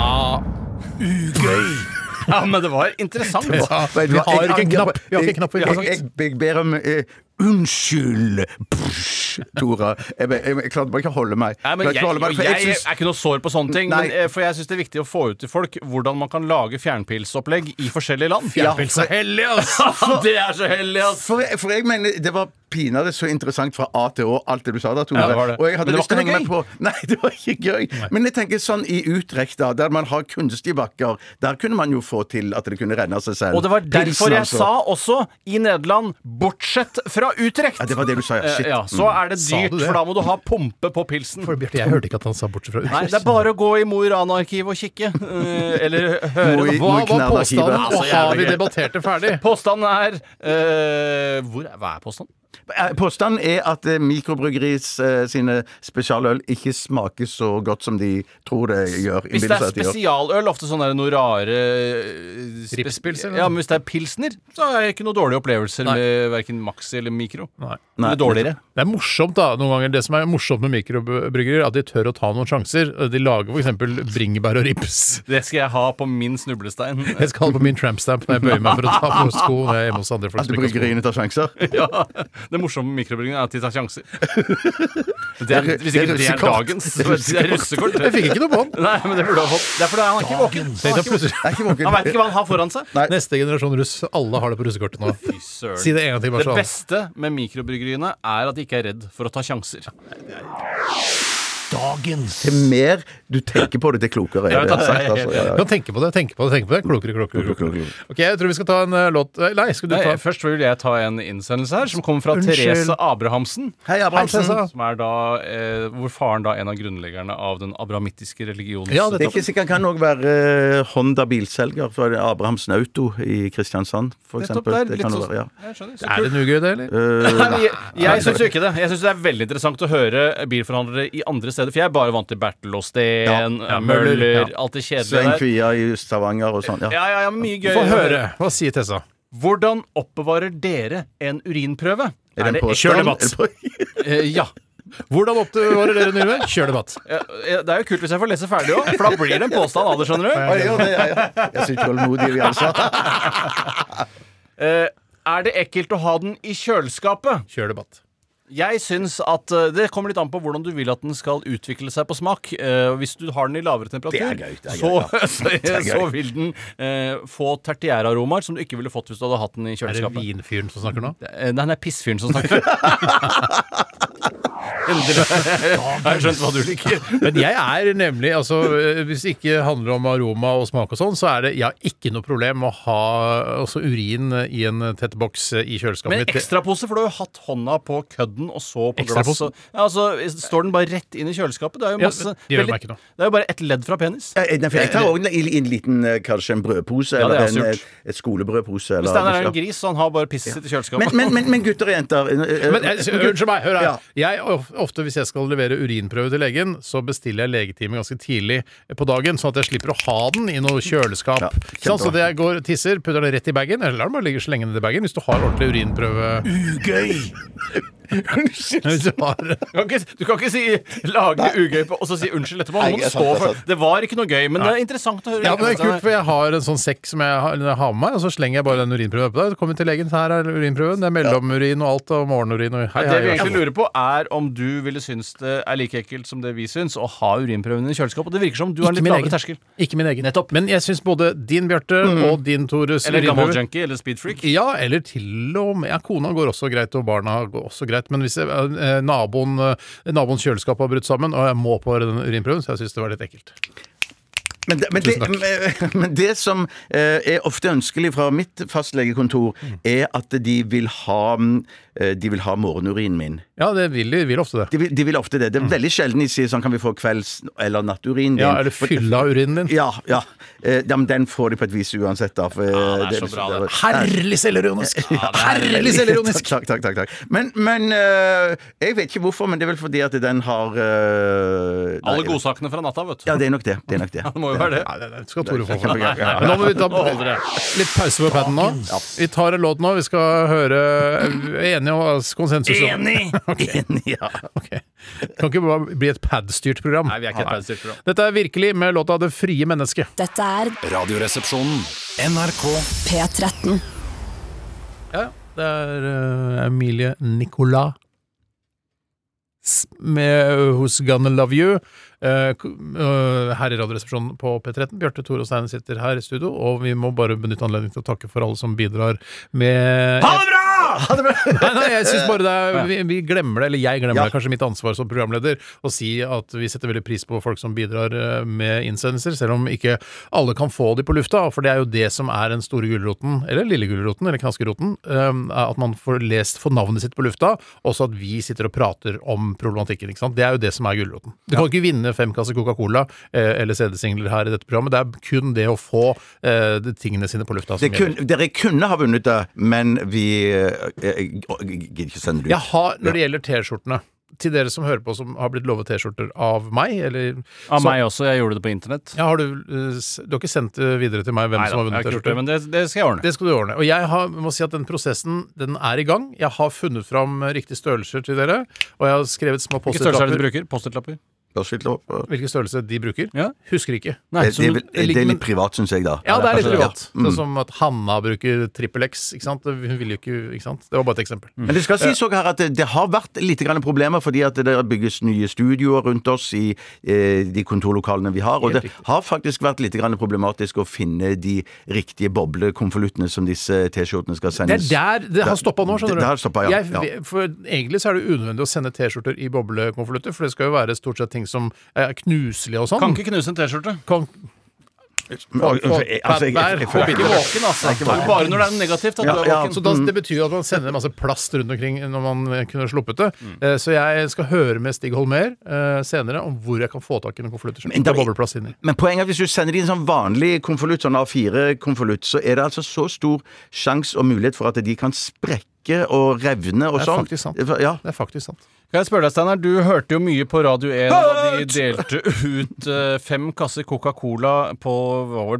Ja, men det var interessant. Ja, du vi har ikke knapp. Vi har ikke knapp. Jeg, jeg, jeg ber om eh, unnskyld, Psj, Tora. Jeg, jeg, jeg, jeg klarte bare ikke å holde meg. Nei, men jeg, jeg, meg, jeg, synes- er ikke noe sår på sånne ting, men, eh, for jeg syns det er viktig å få ut til folk hvordan man kan lage fjernpilsopplegg i forskjellige land. Fjernpils er hellig, ass! [laughs] det er så heldig, ass! For, for jeg mener, det var pinadø så interessant fra A til Å, alt det du sa da, Tore. Ja, det var det. Og jeg hadde Men det lyst til å henge meg på Nei, det var ikke gøy. Men jeg tenker sånn i Utrecht, da, der man har kunstige bakker, der kunne man jo få til at det kunne renne av seg selv. Og det var derfor Pilsen, jeg altså. sa også i Nederland bortsett fra fra Utrecht. Ja, det var det du sa, ja. Eh, Shit. ja, så er det Sa dyrt, du det? for da må du ha pumpe på pilsen. For Bjarte, jeg hørte ikke at han sa bortsett fra Nei, det er bare å gå i Mo i Rana-arkivet og kikke. eh, Eller høre Hva var påstanden, Altså, og har vi debattert det ferdig? Påstanden er eh, hvor, Hva er påstanden? Eh, Påstanden er at eh, mikrobryggeriets eh, sine spesialøl ikke smaker så godt som de tror det gjør. Hvis det er spesialøl, ofte sånn noe rare Ripspils, eller? Ja, men hvis det er pilsner, så er det ikke noen dårlige opplevelser Nei. med verken Maxi eller Mikro. Nei. Nei, Eller dårligere. Det er morsomt da, noen ganger Det som er morsomt med mikrobryggerier, at de tør å ta noen sjanser. De lager f.eks. bringebær og rips. Det skal jeg ha på min snublestein. [laughs] Jeg skal ha det på min trampstamp når jeg bøyer meg for å ta på sko når jeg er hjemme hos andre folk. At har bryggeriene tar sjanser. Ja, [laughs] Det morsomme med mikrobrygging er at de tar sjanser. [laughs] Det er, hvis ikke det er det er dagens Det er russekort. Jeg fikk ikke noe på den. Nei, men det burde du ha fått. Det er fordi han er ikke våken. Det er ikke våken. Han veit ikke hva han har foran seg. Nei. Neste generasjon russ, alle har det på russekortet nå. Fy søren. Si det en gang til, Det bare sånn. beste med mikrobryggeriene er at de ikke er redd for å ta sjanser. Dagens Til mer du tenker på det, til klokere er det. sagt, altså. Ja, ja. Kan tenke på det, tenke på det, tenke på det. Klokere, klokere. Klokere, klokere. klokere. Ok, jeg tror vi skal ta en eh, låt eh, Nei, skal du Nei, ta først vil jeg ta en innsendelse her, som kommer fra Unnskyld. Therese Abrahamsen. Hei, Abrahamsen. Hei, Som er da, eh, hvor faren da er en av grunnleggerne av den abrahamittiske religionen. Ja, Det er ikke sikkert han kan òg være eh, Honda bilselger fra Abrahamsen Auto i Kristiansand, for eksempel. der. Det kan sånn- være, ja. Så Er det noe gøy, det, eller? Uh, [laughs] Nei, jeg jeg syns jo ikke det. Jeg syns det er veldig interessant å høre bilforhandlere i andre steder. For jeg er bare vant til Bertel og Steen, Ja, Møller, Møller, ja. alt det kjedelige der. Kvia i Stavanger og sånn. Ja. Ja, ja, ja, mye gøy. Få høre. Hva sier Tessa? Hvordan oppbevarer dere en urinprøve? Er det? Kjør debatt. Eh, ja. Hvordan oppbevarer dere nyre? Kjør debatt. Eh, eh, Det er jo kult hvis jeg får lese ferdig òg, for da blir det en påstand av det, skjønner du. Ja, ja, ja, ja. Jeg er så tålmodig, vi altså. [laughs] Eh, Er det ekkelt å ha den i kjøleskapet? Kjør debatt. Jeg syns at eh, Det kommer litt an på hvordan du vil at den skal utvikle seg på smak. Eh, hvis du har den i lavere temperatur, Det er gøy, det er så, ja. [laughs] så, så vil den eh, få tertiæraromaer som du ikke ville fått hvis du hadde hatt den i Er det kjøleskapet. vinfyren som snakker nå? Eh, Nei, det er pissfyren som snakker. [laughs] [laughs] Endelig [laughs] har jeg skjønt hva du liker. Men jeg er nemlig, altså eh, hvis det ikke handler om aroma og smak og sånn, så er det jeg har ikke noe problem med å ha også urin i en tett boks eh, i kjøleskapet Men mitt. Men ekstrapose, for du har jo hatt hånda på kødden og så på glass. Og- Ja, altså, står den bare rett inn i kjøleskapet? Det er jo Ja, det gjør veldig- meg ikke noe. Det er jo bare et ledd fra penis. Nei, for Jeg tar òg i en liten eh, kanskje en brødpose, Ja, eller er en, et, et skolebrødpose. Eller, Steinar er en gris, så han har bare pisset sitt i kjøleskapet. men, men, men, men gutter og jenter Men jeg- Unnskyld meg, hør her. Ja. Jeg, ofte hvis jeg skal levere urinprøve til legen, så bestiller jeg legetime ganske tidlig på dagen, sånn at jeg slipper å ha den i noe kjøleskap. Ja, så det jeg går tisser, putter den rett i bagen, eller lar den bare ligge så lenge nedi bagen, hvis du har ordentlig urinprøve. Ugøy! Hvis du Du kan ikke, du kan ikke si 'lage ugøy' på, og så si unnskyld etterpå. Nei, er sant, det er for sant. Det var ikke noe gøy, men det er interessant å høre. Ja, men det er kult, for jeg har en sånn sekk som jeg har, jeg har med meg, og så slenger jeg bare den urinprøven oppå der. Så kommer vi til legen, her er urinprøven. Det er mellomurin og alt, og morgenurin og hei, det vi hei. egentlig lurer på, er om du ville synes det er like ekkelt som det vi syns, å ha urinprøven i kjøleskapet. Det virker som du har en Ikke litt min lavere egen. terskel. Ikke min egen. Nettopp. Men jeg syns både din, Bjarte, og din, Tores Eller gammel urinprøve junkie, eller speedfreak. Ja, eller til og med ja, Kona går også greit, og barna går også greit. Men hvis jeg, eh, naboen, eh, naboens kjøleskap har brutt sammen, og jeg må på den urinprøven, så jeg syns det var litt ekkelt. Men det, men, det, [laughs] men, det som eh, er ofte ønskelig fra mitt fastlegekontor, Mm. er at de vil ha mm, De vil ha morgenurinen min. Ja, det vil de vil ofte det. De vil, de vil ofte det. Det er veldig sjelden de sier sånn Kan vi få kvelds- eller natturinen din? Mm. Ja, Eller fylla urinen din. Ja, ja. Eh, ja, men den får de på et vis uansett, da. For, Ja, det er så bra, det. Herlig selvironisk! Herlig selvironisk! Takk, takk, takk. takk. Men, men eh, jeg vet ikke hvorfor, men det er vel fordi at den har eh, Alle godsakene fra natta, vet du. Ja, det er nok det. Det er nok det. [laughs] Det må jo være det. Ja, det det skal Tore få. Kjempegøy, [laughs] ja. Nå må vi ta litt pause på paden nå. Vi tar en låt nå. Vi skal høre er enige om konsensus. Enig! [laughs] [laughs] Enig, ja. Ok. Det kan ikke bare bli et pad-styrt program. Nei, vi er ikke et padstyrt program. Dette er virkelig med låta 'Det frie mennesket'. Dette er Radioresepsjonen. NRK P13. Ja, det er uh, Emilie Nicolas med Who's Gonna Love You. Her i Radioresepsjonen på P13. Bjarte Tore og Steine sitter her i studio, og vi må bare benytte anledningen til å takke for alle som bidrar med Ha det bra! Ha det bra! [laughs] Nei, nei, jeg synes bare det er, vi, vi glemmer det, eller jeg glemmer Ja. det, kanskje mitt ansvar som programleder, å si at vi setter veldig pris på folk som bidrar eh, med innsendelser, selv om ikke alle kan få de på lufta. For det er jo det som er den store gulroten, eller lille gulroten, eller knaskeroten. eh, At man får lest for navnet sitt på lufta, også at vi sitter og prater om problematikken. ikke sant? Det er jo det som er gulroten. Du kan ikke vinne fem kasser Coca-Cola eh, eller CD-singler her i dette programmet. Det er kun det å få tingene sine på lufta Det kun, dere kunne ha vunnet det, men vi Jeg gidder ikke sende det ut. Jeg har, når det gjelder T-skjortene til dere som hører på som har blitt lovet T-skjorter av meg, eller Av så- meg også. Jeg gjorde det på internett. ja, har du, eh, du har ikke sendt det videre til meg hvem Nei som har vunnet ikke gjort det, T-skjorter? men det, det skal jeg ordne. Det skal du ordne. Og jeg har, må si at den prosessen den er i gang. Jeg har funnet fram riktige størrelser til dere, og jeg har skrevet små Hvilke størrelser er det du bruker? Post-it-lapper? Spørsmål? Hvilken størrelse de bruker? Ja. Husker ikke. Nei, Det, det, er det er litt privat, syns jeg, da. Ja, det er litt det, privat. ja. Mm. Sånn som at Hanna bruker trippel X. Ikke sant? Hun vil jo ikke Ikke sant? Det var bare et eksempel. Mm. Men det skal sies også her at det, det har vært litt grann problemer fordi at det bygges nye studioer rundt oss i eh, de kontorlokalene vi har. Og det har faktisk vært litt grann problematisk å finne de riktige boblekonvoluttene som disse T-skjortene skal sendes Det er der det har stoppa nå, skjønner du. Det har stoppet, ja. Jeg, For egentlig så er det unødvendig å sende T-skjorter i boblekonvolutter, for det skal jo være stort sett ting som er knuselige og sånn. Kan ikke knuse en T-skjorte. Kan- Altså, jeg- jeg- jeg- Du ikke våken, altså. Bare når det er negativt at Ja, du er ja. Så da, Det betyr at man sender masse plast rundt omkring når man eh, kunne sluppet det. Mm. Så jeg skal høre med Stig Holmer eh, senere om hvor jeg kan få tak i noen konvolutter som Men da-. Men poenget er at hvis du sender inn en sånn vanlig konvolutt, sånn A4-konvolutt, så er det altså så stor sjanse og mulighet for at de kan sprekke og revne og Det er sånn. faktisk sant. Ja. Det er faktisk sant. Kan jeg spørre deg, Steinar, Du hørte jo mye på Radio 1 da de delte ut eh, fem kasser Coca-Cola på,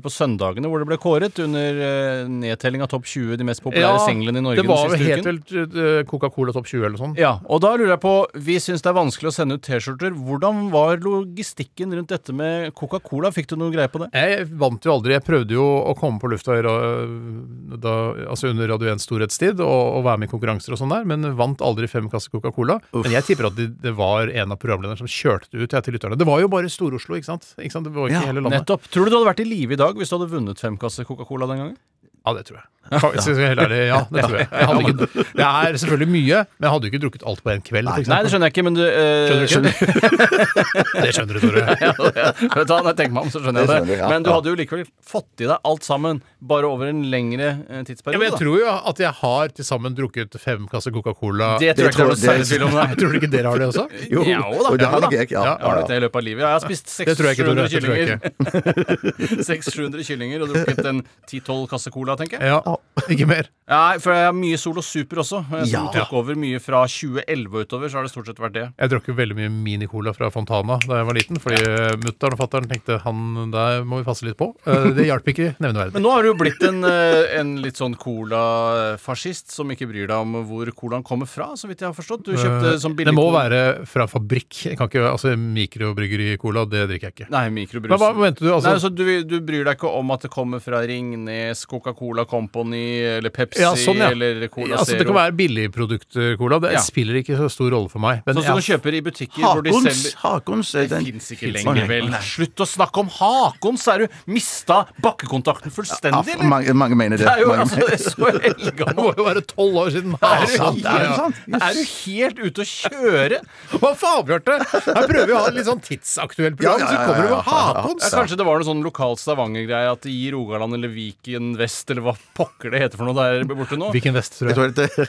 på søndagene, hvor det ble kåret under eh, nedtelling av topp 20 de mest populære singlene i Norge den det var jo siste helt uken. vel eh, Coca-Cola topp 20 eller sånt. Ja, og da lurer jeg på, Vi syns det er vanskelig å sende ut T-skjorter. Hvordan var logistikken rundt dette med Coca-Cola? Fikk du noe greie på det? Jeg vant jo aldri. Jeg prøvde jo å komme på lufta da, altså under Radio 1 storhetstid og, og være med i konkurranser og sånn der, men vant aldri fem kasser Coca-Cola. Men jeg tipper at det, det var en av programlederne som kjørte det ut ja, til lytterne. Det var jo bare Stor-Oslo, ikke? Ikke sant? Det var ikke Ja, hele landet. Nettopp. Tror du du hadde vært i live i dag hvis du hadde vunnet fem kasser Coca-Cola den gangen? Ja, det tror jeg. Faktisk, skal jeg helt ærlig, ja, det [laughs] tror jeg. jeg hadde ikke, [laughs] det er selvfølgelig mye, men jeg hadde jo ikke drukket alt på en kveld. Nei, Nei, det skjønner jeg ikke, men du eh, Skjønner du ikke? det skjønner du, Tore. [laughs] Ja, ja. Vet du Når jeg tenker meg om, så skjønner jeg Det skjønner ja. Men du hadde jo likevel fått i deg alt sammen, bare over en lengre eh, Ja, tidsperiode. men jeg tror jo at jeg har til sammen drukket fem kasser Coca-Cola. Det tror jeg ikke det er noe tror- særlig tvil om. Nei. Tror du ikke dere har det også? Jo, og det har nok jeg. Ja. Ja, Jeg har det i løpet av livet. Jeg har spist Det tror jeg ikke, Tore. 600-700 Det tror jeg kyllinger. 600-700 kyllinger og drukket en 10-12 kasse cola, tenker jeg. Ja, [laughs] ikke mer. Nei, for jeg har mye Solo Super også. eh, Som Ja. tok over mye fra 2011 og utover, så har det stort sett vært det. Jeg drakk jo veldig mye Mini-Cola fra Fontana da jeg var liten, fordi ja. mutter'n og fatter'n tenkte han der må vi passe litt på. Eh, Det hjalp ikke nevneverdig. [laughs] Men nå har du jo blitt en, eh, en litt sånn cola-fascist som ikke bryr deg om hvor colaen kommer fra, så vidt jeg har forstått. Du kjøpte sånn billig Eh, det må cola. være fra fabrikk. Jeg kan ikke, altså Mikrobryggeri-cola, det drikker jeg ikke. Nei, mikrobrus. Men hva mente du? Altså, Nei, altså, du, du bryr deg ikke om at det kommer fra Ringnes, Coca-Cola Company eller Pepsi Ja, sånn, ja. eller Cola altså, det kan være billigprodukt-cola. Det Ja. spiller ikke så stor rolle for meg. Men Sånn som du kjøper i butikker hvor de Hakons, selger Hakons er den Fins ikke lenger, vel. Nei. Slutt å snakke om Hakons! Er du mista bakkekontakten fullstendig, eller? mange, mange mener det. Det er jo Mange altså det er så [laughs] det må jo være tolv år siden. Er du, sant? Er det sant? er du helt ute å kjøre? Hva faen, Bjarte? Her prøver vi å ha et litt sånn tidsaktuelt program, så kommer du med. Hakons! Kanskje det var noe sånn lokal Stavanger-greie at i Rogaland eller Viken vest eller hva pokker det heter for noe der borte nå. Viken Vest, tror Jeg jeg. tror det,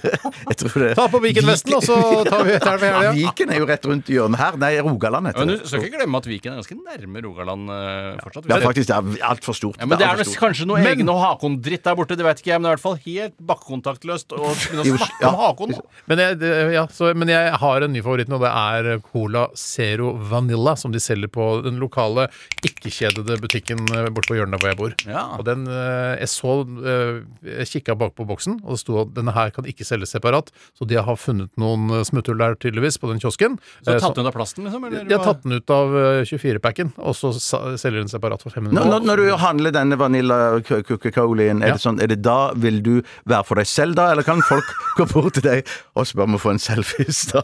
jeg tror det Ta på Viken Vesten, og så tar vi etter Ja, helga. Viken er jo rett rundt hjørnet her. Nei, Rogaland heter det. Men du skal ikke glemme at Viken er ganske nærme Rogaland eh, fortsatt. Ja, faktisk. Det er altfor stort. Ja, men det er det er kanskje noe Men- egen og Hakon-dritt der borte, det vet ikke jeg, men det er i hvert fall helt bakkekontaktløst å begynne å snakke om Hakon. Men jeg, det, ja, så, men jeg har en ny favoritt nå. Det er Cola Zero Vanilla, som de selger på den lokale ikke-kjedede butikken eh, borte på hjørnet der hvor jeg bor. Ja. Og den, eh, Jeg så kikka bak på boksen, og det sto at denne her kan ikke selges separat. Så de har funnet noen eh, smutthull der, tydeligvis, på den kiosken. Så Eh, tatt den ut av plasten, liksom? Eller? de har tatt den ut av eh, 24-packen, og så selger den separat for 500 Når, når, når du handler denne vanilla Coca-Colaen, er, det sånn, er det da vil du være for deg selv da, eller kan folk gå bort til deg og spør om å få en selfies, da.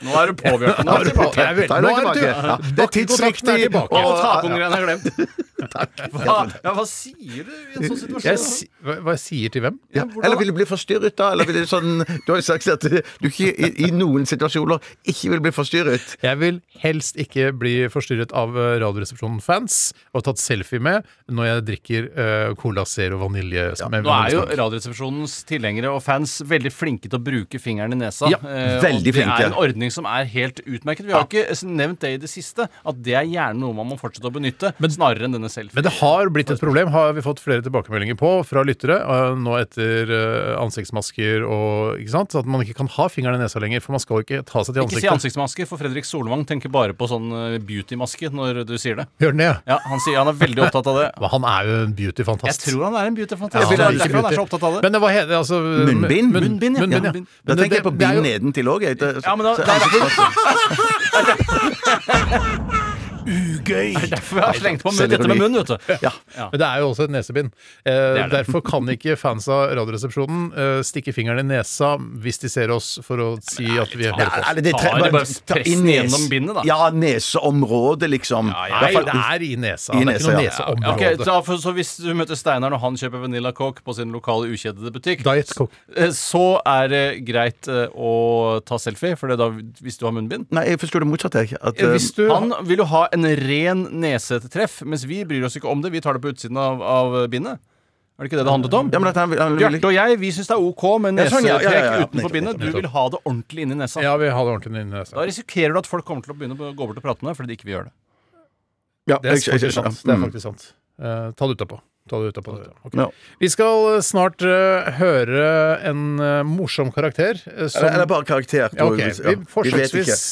Nå er du på, Nå er du tilbake. Er er Nå er Ja, det er er tidsriktig. Og og- takongreiene er glemt. [laughs] Hva, ja, hva sier du i en sånn situasjon? Jeg, si, hva, hva jeg sier til hvem? Ja. Eller vil du bli forstyrret, da? Eller vil du sånn Du har jo sagt at du ikke i, i noen situasjoner ikke vil bli forstyrret. Jeg vil helst ikke bli forstyrret av eh, Radioresepsjonen-fans og tatt selfie med når jeg drikker uh, Cola Zero vanilje. med Nå er jo. Radioresepsjonens tilhengere og fans veldig flinke til å bruke fingeren i nesa. Ja, veldig flinke. Det er en ordning som er helt utmerket. Vi har ikke nevnt det i det siste, at det er gjerne noe man må fortsette å benytte, snarere enn denne selfie. Men det har blitt et problem, har vi fått flere tilbakemeldinger på fra lyttere, eh, nå etter eh, ansiktsmasker og ikke sant? At man ikke kan ha fingeren i nesa lenger, for man skal jo ikke ta seg til Ikke si ansiktet. ansiktsmaske, for Fredrik Solvang tenker bare på sånn beautymaske beauty-maske når du sier det. Gjør den det? Ja, Han sier han er veldig opptatt av det. [laughs] Men Han er jo en Jeg beauty-fantast. tror han er en beauty-fantast. Ja, han er han er så opptatt av det. Men det var hele, Altså, Munnbind? Munn- Munnbind, ja. munnbind, ja. Munnbind. Da Men tenker jeg på bind nedentil òg. Ja, men da, [laughs] [laughs] er derfor, Ugøy! derfor vi har slengt på munn, dette med munn, vet du. Ja. Men det er jo også et nesebind. Eh, det det. Derfor kan ikke fans av Radioresepsjonen eh, stikke fingeren i nesa hvis de ser oss, for å si at vi hører på. Eller det tre- bare ta press i den nes- gjennom bindet, da. Ja, neseområdet, liksom. ja. I Nei, det er i nesa. I det er ikke noe ja. neseområde. Okay, så, for, så hvis du møter Steinar når han kjøper Vanilla Coke på sin lokale ukjedede butikk, Diet Coke. eh, så er det greit eh, å ta selfie, for det er da hvis du har munnbind. Nei, jeg forsto det motsatte. jeg. At, Eh, Hvis du Han vil jo ha en ren nesetreff, mens vi bryr oss ikke om det. Vi tar det på utsiden av, av bindet. Er det ikke det det handlet om? ja, men han, han, Bjarte og jeg vi syns det er OK med Ja, sånn, ja, nesetrekk ja, ja, ja. utenfor bindet. Du vil ha det ordentlig inni nesa. Ja, vi har det ordentlig inni nesa. Da risikerer du at folk kommer til å begynne å gå bort og prate med deg fordi de ikke vil gjøre det. ja, Det er faktisk sant. Det er faktisk sant. Eh, ta det utapå. Ta det utapå. Ok. Ja. Vi skal eh, snart uh, høre en uh, morsom karakter. Uh, som, Eller, eller bare karakter. ja, okay. Vi, vi forsøksvis.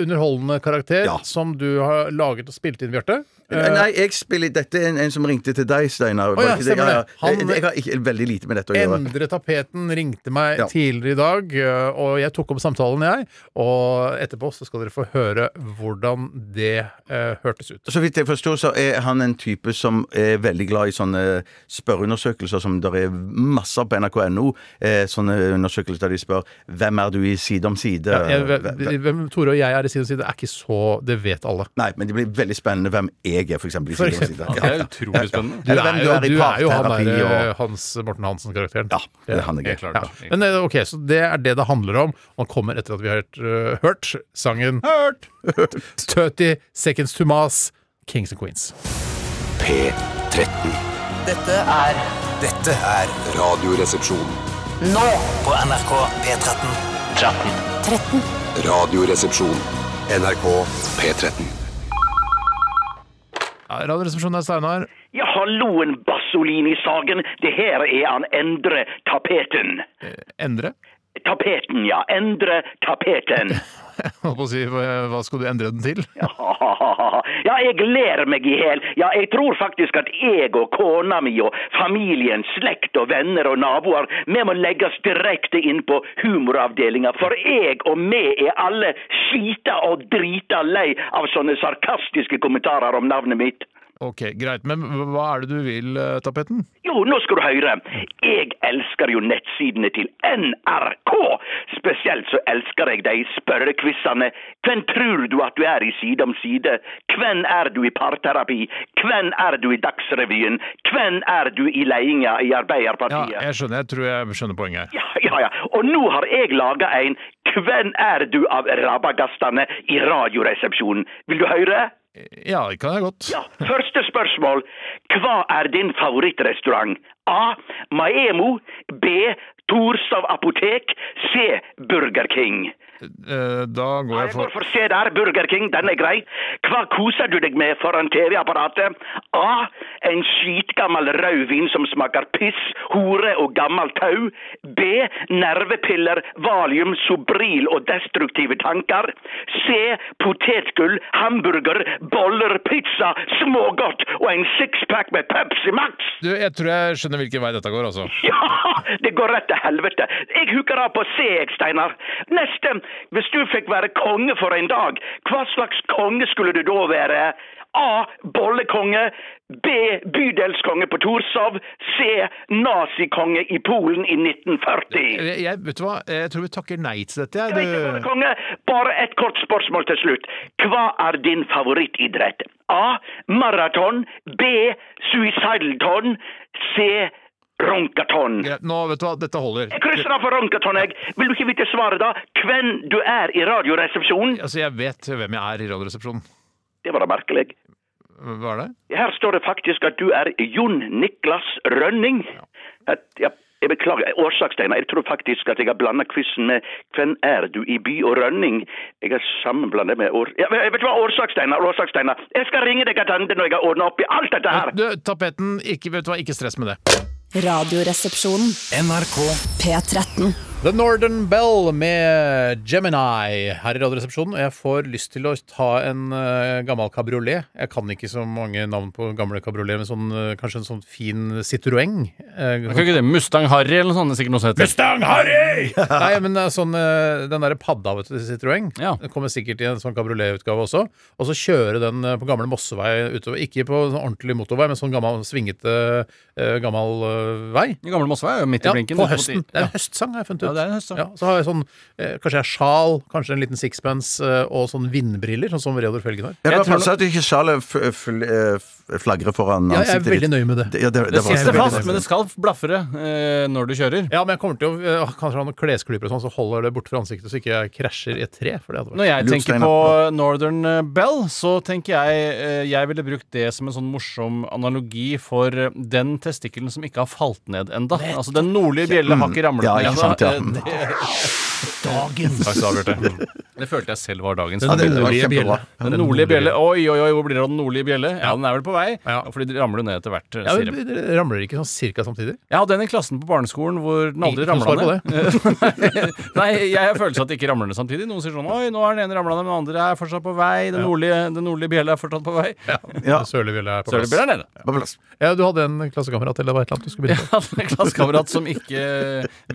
Underholdende karakter som du har laget og spilt inn, Bjarte. Eh, Nei, jeg spiller Dette er en, en som ringte til deg, Steinar. Oh, ja, stemmer det. Han- jeg, jeg har ikke, veldig lite med dette å gjøre. Endre tapeten ringte meg Ja. tidligere i dag, eh, og jeg tok opp samtalen, jeg. Og etterpå så skal dere få høre hvordan det uh, hørtes ut. Så vidt jeg forstår, så er han en type som er veldig glad i sånne spørreundersøkelser som det er masser av på nrk.no. Eh, sånne undersøkelser der de spør 'Hvem er du i Side om side?' Ja, jeg, Hve- hve- hvem Tore og jeg er i side om side, er ikke så Det vet alle. Nei, men det blir veldig spennende hvem jeg er, for eksempel. I For side. Ja, det er utrolig spennende. Du er jo, du er du er jo han der eh, og- Hans Morten Hansen-karakteren. Ja, det er han er klart. Ja. Men eh, ok, så det er det det handler om. Man kommer etter at vi har hørt, eh, hørt sangen Hørt! [laughs] 30 Seconds to Mas, Kings and Queens. P13. Dette er Dette er Radioresepsjon. nå på NRK P13. 13. Radioresepsjon. NRK P13. Ja, Radioresepsjonen er Steinar. Ja, halloen, Bassolini-Sagen. Det her er han Endre Tapeten. Endre? Tapeten, ja. Endre Tapeten. [laughs] Jeg [laughs] holdt på å si, hva skal du endre den til? [laughs] Ja, jeg ler meg i hjel. Ja, jeg tror faktisk at jeg og kona mi og familien, slekt og venner og naboer, vi må legges direkte inn på humoravdelinga, for jeg og vi er alle skita og drita lei av sånne sarkastiske kommentarer om navnet mitt. Ok, greit. Men hva er det du vil, Tapetten? Jo, nå skal du høre. Jeg elsker jo nettsidene til NRK. Spesielt så elsker jeg de spørrekvissene. Hvem tror du at du er i Side om side? Hvem er du i parterapi? Hvem er du i Dagsrevyen? Hvem er du i ledelsen i Arbeiderpartiet? Ja, jeg skjønner. Jeg tror jeg skjønner poenget. Ja, ja, ja. Og nå har jeg laga en Hvem er du av rabagastene i Radioresepsjonen? Vil du høre? Ja, det kan jeg godt. Ja, Første spørsmål. Hva er din favorittrestaurant? A. Maemo. B. Torshov apotek. C. Burger King. Eh, Da går jeg Jeg går for se der, Burger King, den er grei. Hva koser du deg med foran TV-apparatet? A. En skitgammel rødvin som smaker piss, hore og gammel tau. B. Nervepiller, valium, sobril og destruktive tanker. C. Potetgull, hamburger, boller, pizza, smågodt og en sixpack med Pepsi Max. Du, jeg tror jeg skjønner hvilken vei dette går, altså. [laughs] Ja, det går rett til helvete. Jeg hooker av på C, jeg, Steinar. Neste. Hvis du fikk være konge for en dag, hva slags konge skulle du da være? A. Bollekonge. B. Bydelskonge på Torshov. C. Nazikonge i Polen i 1940. Jeg, vet du hva, jeg tror vi takker nei til dette. Vet ikke, konge. Bare et kort spørsmål til slutt. Hva er din favorittidrett? A. Maraton. B. Suicidalton. C. Ronkaton. Greit, Nå, vet du hva, dette holder. Jeg krysser av for ronkaton, jeg. Vil du ikke vite svaret, da? Hvem du er i Radioresepsjonen? Altså, Jeg vet hvem jeg er i Radioresepsjonen. Det var da merkelig. Hva er det? Her står det faktisk at du er Jon Niklas Rønning. At, ja, jeg beklager årsakstegner. Jeg tror faktisk at jeg har blanda quizen med 'Hvem er du i by og Rønning'? Jeg har sammenblandet med år... Ja, vet du hva, årsakstegner, årsakstegner. Jeg skal ringe deg tilbake når jeg har ordna opp i alt dette her. Du, tapeten, ikke, vet du hva, ikke stress med det. Radioresepsjonen. NRK P13. The Northern Bell med Gemini her i Radioresepsjonen. Og jeg får lyst til å ta en uh, gammel kabriolet. Jeg kan ikke så mange navn på gamle kabriolet, men sånn, uh, kanskje en sånn fin Citroën. Uh, Kan ikke det Mustang Harry eller noe sånt? Det er sikkert noe som heter Mustang Harry! [laughs] Nei, men sånn, den derre padda vet du, til Citroën Ja. Den kommer sikkert i en sånn kabrioletutgave også. Og så kjøre den på gamle Mossevei utover. Ikke på sånn ordentlig motorvei, men sånn gammel svingete gammel vei. Gamle Mossevei er jo midt i Ja, blinken. på høsten. Det er en høstsang, har jeg funnet ut. Ja, det er en høstsang. Ja, så har jeg sånn, eh, kanskje jeg har sjal, kanskje en liten sixpence eh, og sånn vindbriller, sånn som Reodor Felgen har. Jeg Jeg bare tror passer at ikke sjalet f- fl- eh, f- flagrer foran Ja, jeg er ansiktet veldig nøye med det. Ja, det, Det var- sitter veldig fast, nøye. men det skal blafre eh, når du kjører. Ja, men jeg kommer til å eh, kanskje ha noen klesklyper og sånn, så holder det borte fra ansiktet, så ikke jeg krasjer i et tre. For det hadde vært Når jeg Lurt, tenker Steinar. på Northern eh, Bell, så tenker jeg eh, jeg ville brukt det som en sånn morsom analogi for eh, den testikkelen som ikke har falt ned enda. Altså den nordlige bjella har ikke ramlet Ja, ned ikke ennå. sant, ja. [laughs] Det- Takk skal du ha, Bjarte. [laughs] Det følte jeg selv var dagens. Den Ja, nordlige bjelle. Den nordlige bjelle. Oi, oi, oi, hvor blir det av den nordlige bjelle? Ja, den er vel på vei. Ja. Fordi de ramler ned etter hvert. ja, sier de. Ramler ikke sånn cirka samtidig? Jeg hadde en i klassen på barneskolen hvor den aldri ramla ned. [laughs] Nei, jeg har følelsen at det ikke ramler ned samtidig. Noen sier sånn Oi, nå er den ene ramla ned, men den andre er fortsatt på vei. Den nordlige, den nordlige bjelle er fortsatt på vei. Ja. Den Sørlige bjelle er på plass. er nede. På plass. Ja, du hadde en klassekamerat eller det et eller annet du skulle Jeg begynne på. hadde en klassekamerat som ikke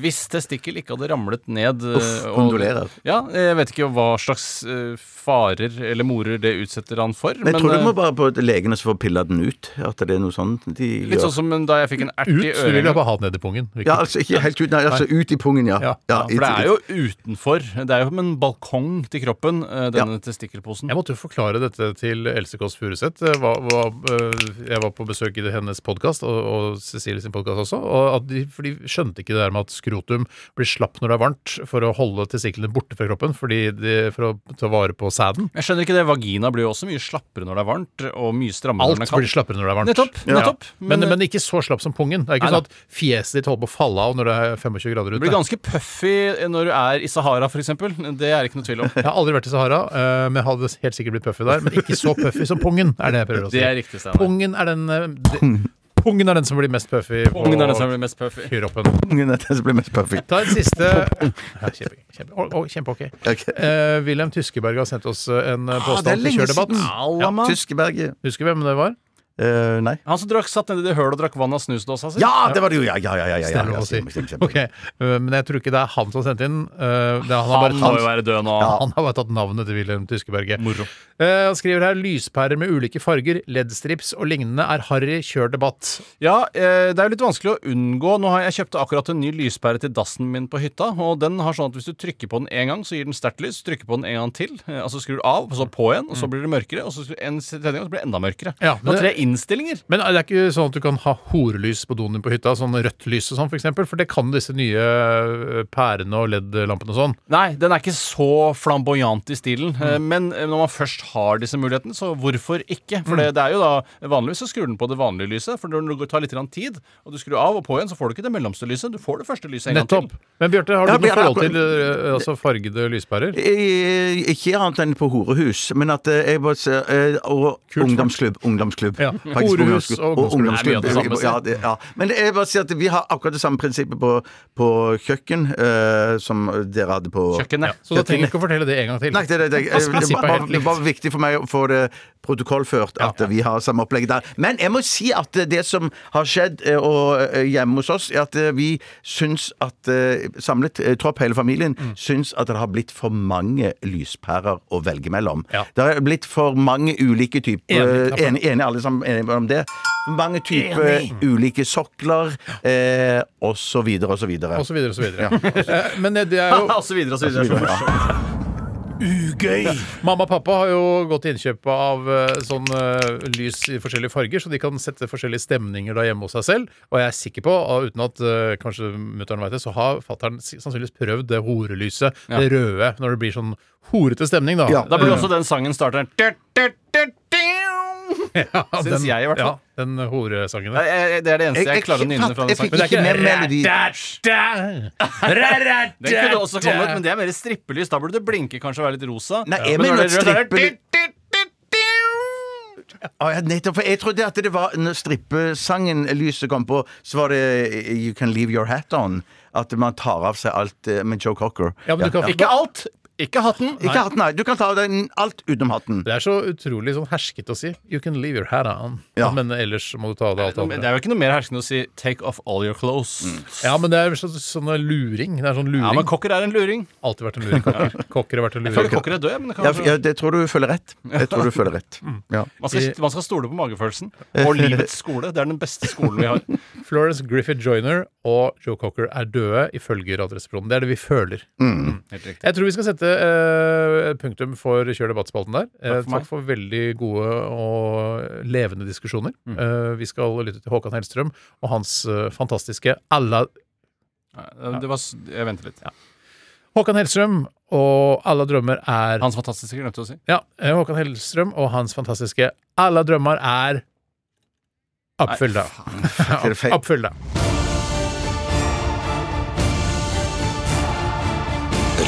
Hvis testikkel ikke hadde ramlet ned Uff, kondolerer. og- Ja, jeg vet ikke hva slags eh, farer eller morer det utsetter han for. Men jeg tror du eh, må bare på legene som får pilla den ut. At det er noe sånt de Litt gjør. sånn som da jeg fikk en ert Ut, i så vil jeg øret. bare ha den ned i pungen. Ja, altså ikke helt ut, nei, altså ut i pungen, ja. Ja. Ja, ja for det er jo utenfor. Det er jo som en balkong til kroppen, denne denne testikkelposen. Jeg måtte jo forklare dette til Else Kåss Furuseth. Eh, eh, Jeg var på besøk i hennes podkast, og, og Cecilie sin podkast også. Og at de, for de skjønte ikke det der med at skrotum blir slapp når det er varmt, for å holde testiklene borte fra kroppen, fordi de, for å ta vare på sæden. Jeg skjønner ikke det. Vagina blir jo også mye slappere når det er varmt, og mye strammere Alt når det er kald. blir slappere når det er varmt. Nettopp. nettopp. Men, men, ikke så slapp som pungen. Det er ikke nei, sånn at fjeset ditt holder på å falle av når det er 25 grader du ute. blir ganske puffy når du er i Sahara, f.eks. Det er ikke noe tvil om. Jeg har aldri vært i Sahara, eh, men jeg hadde helt sikkert blitt puffy der. Men ikke så puffy som pungen, er det jeg prøver å si. Det er riktig, Steinar. Pungen er den eh, de, Pungen er den som blir mest puffy Pungen er den som blir mest puffy. kroppen. Pungen er den som blir mest puffy. Ta en siste ja, Kjempe, kjempe, å, kjempe ok. Ok. Eh, Wilhelm Tyskeberg har sendt oss eh, en påstand Ah, påstand til lenge kjørdebatt. Ja, Tyskeberg. Husker du hvem det var? Eh, nei. Han som drakk, satt nedi det hølet og drakk vann av snusdåsa si. Ja, det var det jo! Ja, ja, ja. ja, ja, ja, ja, si. stemmer, stemmer, stemmer. Ok, eh, Men jeg tror ikke det er han som sendte inn. Uh, det er, han, har Han bare må tatt, jo være død nå. han har bare tatt navnet til Wilhelm Tyskeberget. Moro. Eh, han skriver her lyspærer med ulike farger, LED-strips og lignende er harry, kjør debatt. Ja, eh, det er jo litt vanskelig å unngå. Nå har jeg kjøpt akkurat en ny lyspære til dassen min på hytta. Og den har sånn at hvis du trykker på den én gang, så gir den sterkt lys. Trykker på den en gang til, altså skrur av, og så på igjen, og så blir det mørkere. Og så en tredje gang, så blir det enda mørkere. Ja, det innstillinger. Men det er ikke sånn at du kan ha horelys på doen din på hytta? Sånn rødt lys og sånn, for eksempel? For det kan disse nye eh, pærene og LED-lampene og sånn. Nei, den er ikke så flamboyant i stilen. Mm. Men eh, når man først har disse mulighetene, så hvorfor ikke? For det, det er jo da Vanligvis så skrur den på det vanlige lyset, for når det tar litt tid, og du skrur av og på igjen, så får du ikke det mellomste lyset. Du får det første lyset en Nettopp. gang til. Men Bjarte, har du Ja, noe forhold til eh, altså fargede lyspærer? Eh, Ikke annet enn på horehus, men at eh, jeg bare ser Og Kult, ungdomsklubb. Ungdomsklubb. Ja. Ja. Faktisk Horehus og ungdomsskole. Det er mye av det samme. Ja, det, ja. Men det er bare å si at vi har akkurat det samme prinsippet på, på kjøkken eh, som dere hadde på Kjøkkenet. Ja. Så da trenger du ikke å fortelle det en gang til. Nei, det, det, det, var, det var viktig for meg å få det protokollført at vi har samme opplegg der. Men jeg må si at det som har skjedd eh, og, eh, hjemme hos oss, er at eh, vi syns at Samlet tropp, hele familien, Mm. syns at det har blitt for mange lyspærer å velge mellom. Ja. Det har blitt for mange ulike typer Enig, enig alle sammen enige om det. Mange typer ulike sokler, eh, og så videre og så videre. Og så videre og så videre. Ja. [laughs] Men det er jo [laughs] Og så videre og så videre. Ugøy! Mamma og pappa har jo gått til innkjøp av eh, sånn uh, lys i forskjellige farger, så de kan sette forskjellige stemninger da hjemme hos seg selv. Og jeg er sikker på, og uten at uh, kanskje mutter'n vet det, så har fatter'n sannsynligvis prøvd det horelyset, Ja. det røde, når det blir sånn horete stemning, da. Ja, Da burde også den sangen starte [laughs] Ja, Syns jeg i hvert fall. Ja, den horesangen der. jeg- Det er det eneste Jeg- jeg jeg klarer å nynne fra den sangen. Men det er ikke mer med melodi. [laughs] [laughs] Den kunne også kommet, men det er mer strippelys. Da burde det blinke kanskje og være litt rosa. Nei, jeg Men mener det er rødt, da er det strippely- Å, ja, nettopp, for Jeg trodde at det var når strippesangen lyset kom på, så var det You Can Leave Your Hat On. At man tar av seg alt eh, med Joe Cocker. Ja, men du kan- Ikke alt. Ikke hatten. Ikke hatten, nei. Du kan ta av deg alt utenom hatten. Det er så utrolig sånn herskete å si. You can leave your hat on. Ja. Men ellers må du ta av deg alt Det andre. er jo ikke noe mer herskende å si 'take off all your clothes'. Ja, men det er så, sånn luring. Det er sånn luring. Ja, men kokker er en luring. Alltid vært en luring. Kokker, kokker har vært en Jeg føler kokker er død, men det kan Ja, ja, det tror du føler rett. Jeg tror du [laughs] føler rett. Ja. man, skal, man skal stole på magefølelsen. Og livets skole. Det er den beste skolen vi har. [laughs] Florence Griffith Joyner og Joe Cocker er døde, ifølge Radioresepsjonen. Det er det vi føler. Helt riktig. Jeg tror vi skal sette eh, punktum for Kjør debattspalten der. Eh, Takk for takk for veldig gode og levende diskusjoner. Mm. Eh, vi skal lytte til Håkan Hellstrøm og hans eh, fantastiske Alla Det var, jeg venter litt. Håkan Hellstrøm og Alla drømmer er Hans fantastiske glemte å si. Ja, eh, Håkan Hellstrøm og hans fantastiske Alla drømmer er Oppfyll, da. det feil?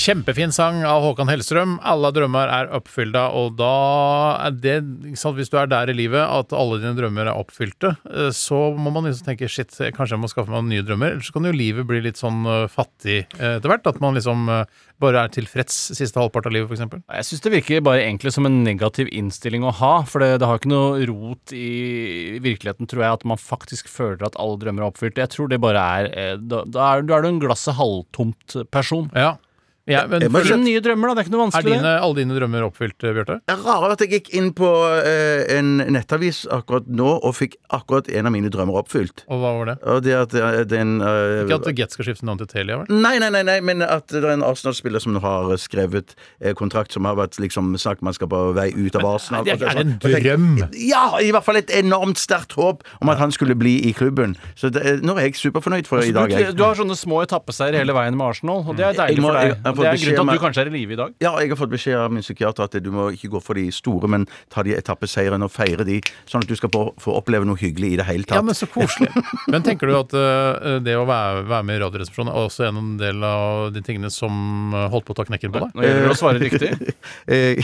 Kjempefin sang av Håkan Hellstrøm. Alle drømmer er oppfylte, og da er det sant, Hvis du er der i livet at alle dine drømmer er oppfylte, eh, så må man liksom tenke shit, kanskje jeg må skaffe meg nye drømmer. Ellers så kan jo livet bli litt sånn eh, fattig eh, etter hvert. At man liksom bare er tilfreds siste halvpart av livet, f.eks. Jeg syns det virker bare egentlig som en negativ innstilling å ha. For det, det har ikke noe rot i virkeligheten, tror jeg, at man faktisk føler at alle drømmer er oppfylt. Jeg tror det bare er Da, da er, da er du en glasset halvtomt person. Ja. Ja, men Jeg må Finn nye drømmer, da. Det er ikke noe er vanskelig. dine, alle dine drømmer oppfylt, eh, Bjarte? Det er rare at jeg gikk inn på eh, en nettavis akkurat nå og fikk akkurat en av mine drømmer oppfylt. Og hva var det? Og det at eh, den eh, Ikke at Get skal skifte navn til Telia, vel? Nei, nei, nei, nei, men at det er en Arsenal-spiller som har skrevet eh, kontrakt som har vært liksom sagt man skal på vei ut av Arsenal. det er- er det en. Og jeg- drøm? Ja, i hvert fall et enormt sterkt håp om at han skulle bli i klubben. Så det, nå er jeg superfornøyd for i dag. Du, Jeg. du har sånne små etappeseier hele veien med Arsenal, og det er deilig må- for jeg deg. Fått Det er grunnen til at du kanskje er i live i dag. Ja, jeg har fått beskjed av min psykiater at du må ikke gå for de store, men ta de etappeseirene og feire de, sånn at du skal få, få oppleve noe hyggelig i det hele tatt. Ja, men så koselig. Men tenker du at uh, det å være, være med i Radioresepsjonen er også en del av de tingene som eh, holdt på å ta knekken på deg? Nå gjelder det å svare riktig. [laughs] Eh,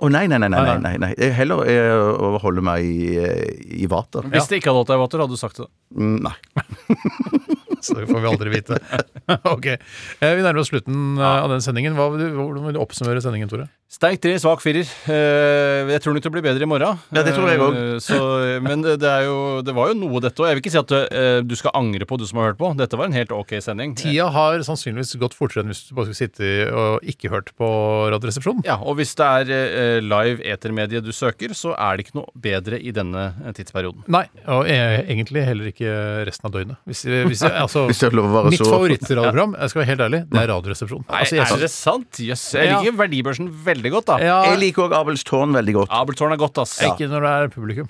Å nei, nei, nei. nei, nei, nei, nei. Heller eh, å holde meg i, i vater. Hvis det ikke hadde holdt deg i vater, hadde du sagt det. Mm, Nei. [laughs] [laughs] Så det får vi aldri vite. [laughs] ok. Eh, Vi nærmer oss slutten eh, av den sendingen. Hvordan vil du oppsummere sendingen, Tore? Sterk tre, svak firer. Eh, jeg tror nok det blir bedre i morgen. Ja, det tror jeg også. Eh, så- men det, det, er jo, det var jo noe, dette òg. Jeg vil ikke si at eh, du skal angre på, du som har hørt på. Dette var en helt ok sending. Tida har sannsynligvis gått fortere enn hvis du bare skulle sitte og ikke hørt på Radioresepsjonen. Ja, og hvis det er live etermedie du søker, så er det ikke noe bedre i denne tidsperioden. Nei, og e- egentlig heller ikke resten av døgnet. Hvis, hvis, altså, Hvis jeg [laughs] er lov å være mitt så favorittradioprogram, jeg skal være helt ærlig, det er Radioresepsjonen. Nei, Altså, jeg er det sant? Jøss. Jeg Ja. liker verdibørsen veldig godt, da. ja, Jeg liker òg Abels tårn veldig godt. Abeltårn er godt, ass. Ikke når det er publikum.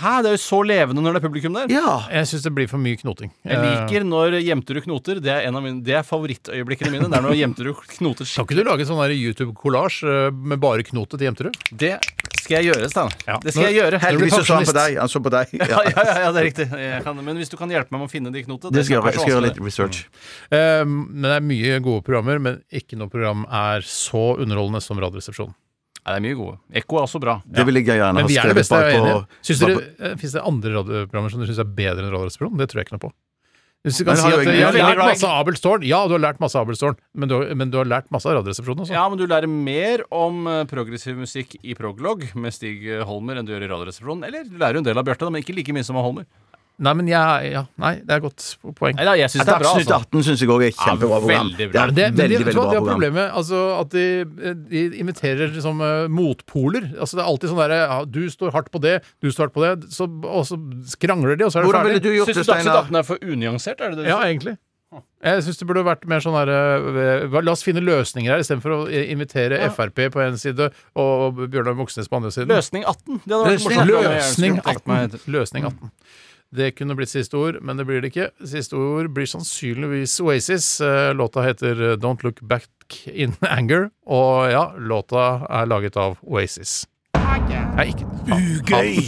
Hæ, det er jo så levende når det er publikum der. Ja. Jeg syns det blir for mye knoting. Jeg liker når gjemte du knoter. Det er en av mine Det er favorittøyeblikkene mine. Det er når gjemte du knoter Kan ikke du lage sånn YouTube-kollasj eh, med bare knotet til Jemterud? Det skal jeg gjøre, Stein. Ja. Det skal jeg gjøre. Heldigvis så han på deg. Han så på deg. Ja, Ja. ja, ja, det er riktig. Jeg kan, men hvis du kan hjelpe meg med å finne de knotene Det skal jeg Jeg skal gjøre litt research. Eh, men det er mye gode programmer, men ikke noe program er så underholdende som Radioresepsjonen. Nei, det er mye gode. Ekko er også bra. Det vil jeg gjerne Men ha er det skrevet beste, jeg er bare enig. på Synes dere, Fins det andre radioprogrammer som dere syns er bedre enn Radioresepsjonen? Det tror jeg ikke noe på. Hvis du kan Men si har at jo jeg har lært masse av Abelstårn, ja, du har lært masse av Abelstårn, men du har, men du har lært masse av Radioresepsjonen også. Ja, men du lærer mer om eh, progressiv musikk i Proglog med Stig eh, Holmer enn du gjør i Radioresepsjonen. Eller du lærer jo en del av Bjarte, da, men ikke like mye som av Holmer. Nei, men jeg ja, Nei, det er et godt poeng. Nei da, jeg synes det er bra, Dagsnytt altså. 18 syns jeg òg er et kjempebra program. veldig bra. Det er et det, men de, veldig, veldig bra de har program. problemet altså, at de, de imiterer liksom, eh, motpoler. Altså, det er alltid sånn derre ja, Du står hardt på det, du står hardt på det, så, og så skrangler de, og så er det Hvordan ville ferdig. du gjort Syns det, du Dagsnytt Steinar? 18 er for unyansert? Er det det du Ja, sier? egentlig. Jeg syns det burde vært mer sånn herre La oss finne løsninger her, istedenfor å i- invitere Frp på en side og Bjørnar Moxnes på andre siden. Løsning 18. Det hadde vært Løsning- morsomt. Jeg Løsning skulle tenkt meg 18. Løsning 18. Det kunne blitt siste ord, men det blir det ikke. Siste ord blir sannsynligvis Oasis. Eh, Låta heter Don't Look Back In Anger, og ja, låta er laget av Oasis. Nei, ikke Ugøy!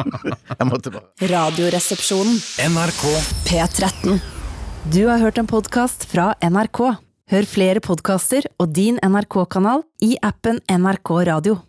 [laughs] Jeg måtte bare Radioresepsjonen. NRK P13. Du har hørt en podkast fra NRK. Hør flere podkaster og din NRK-kanal i appen NRK Radio.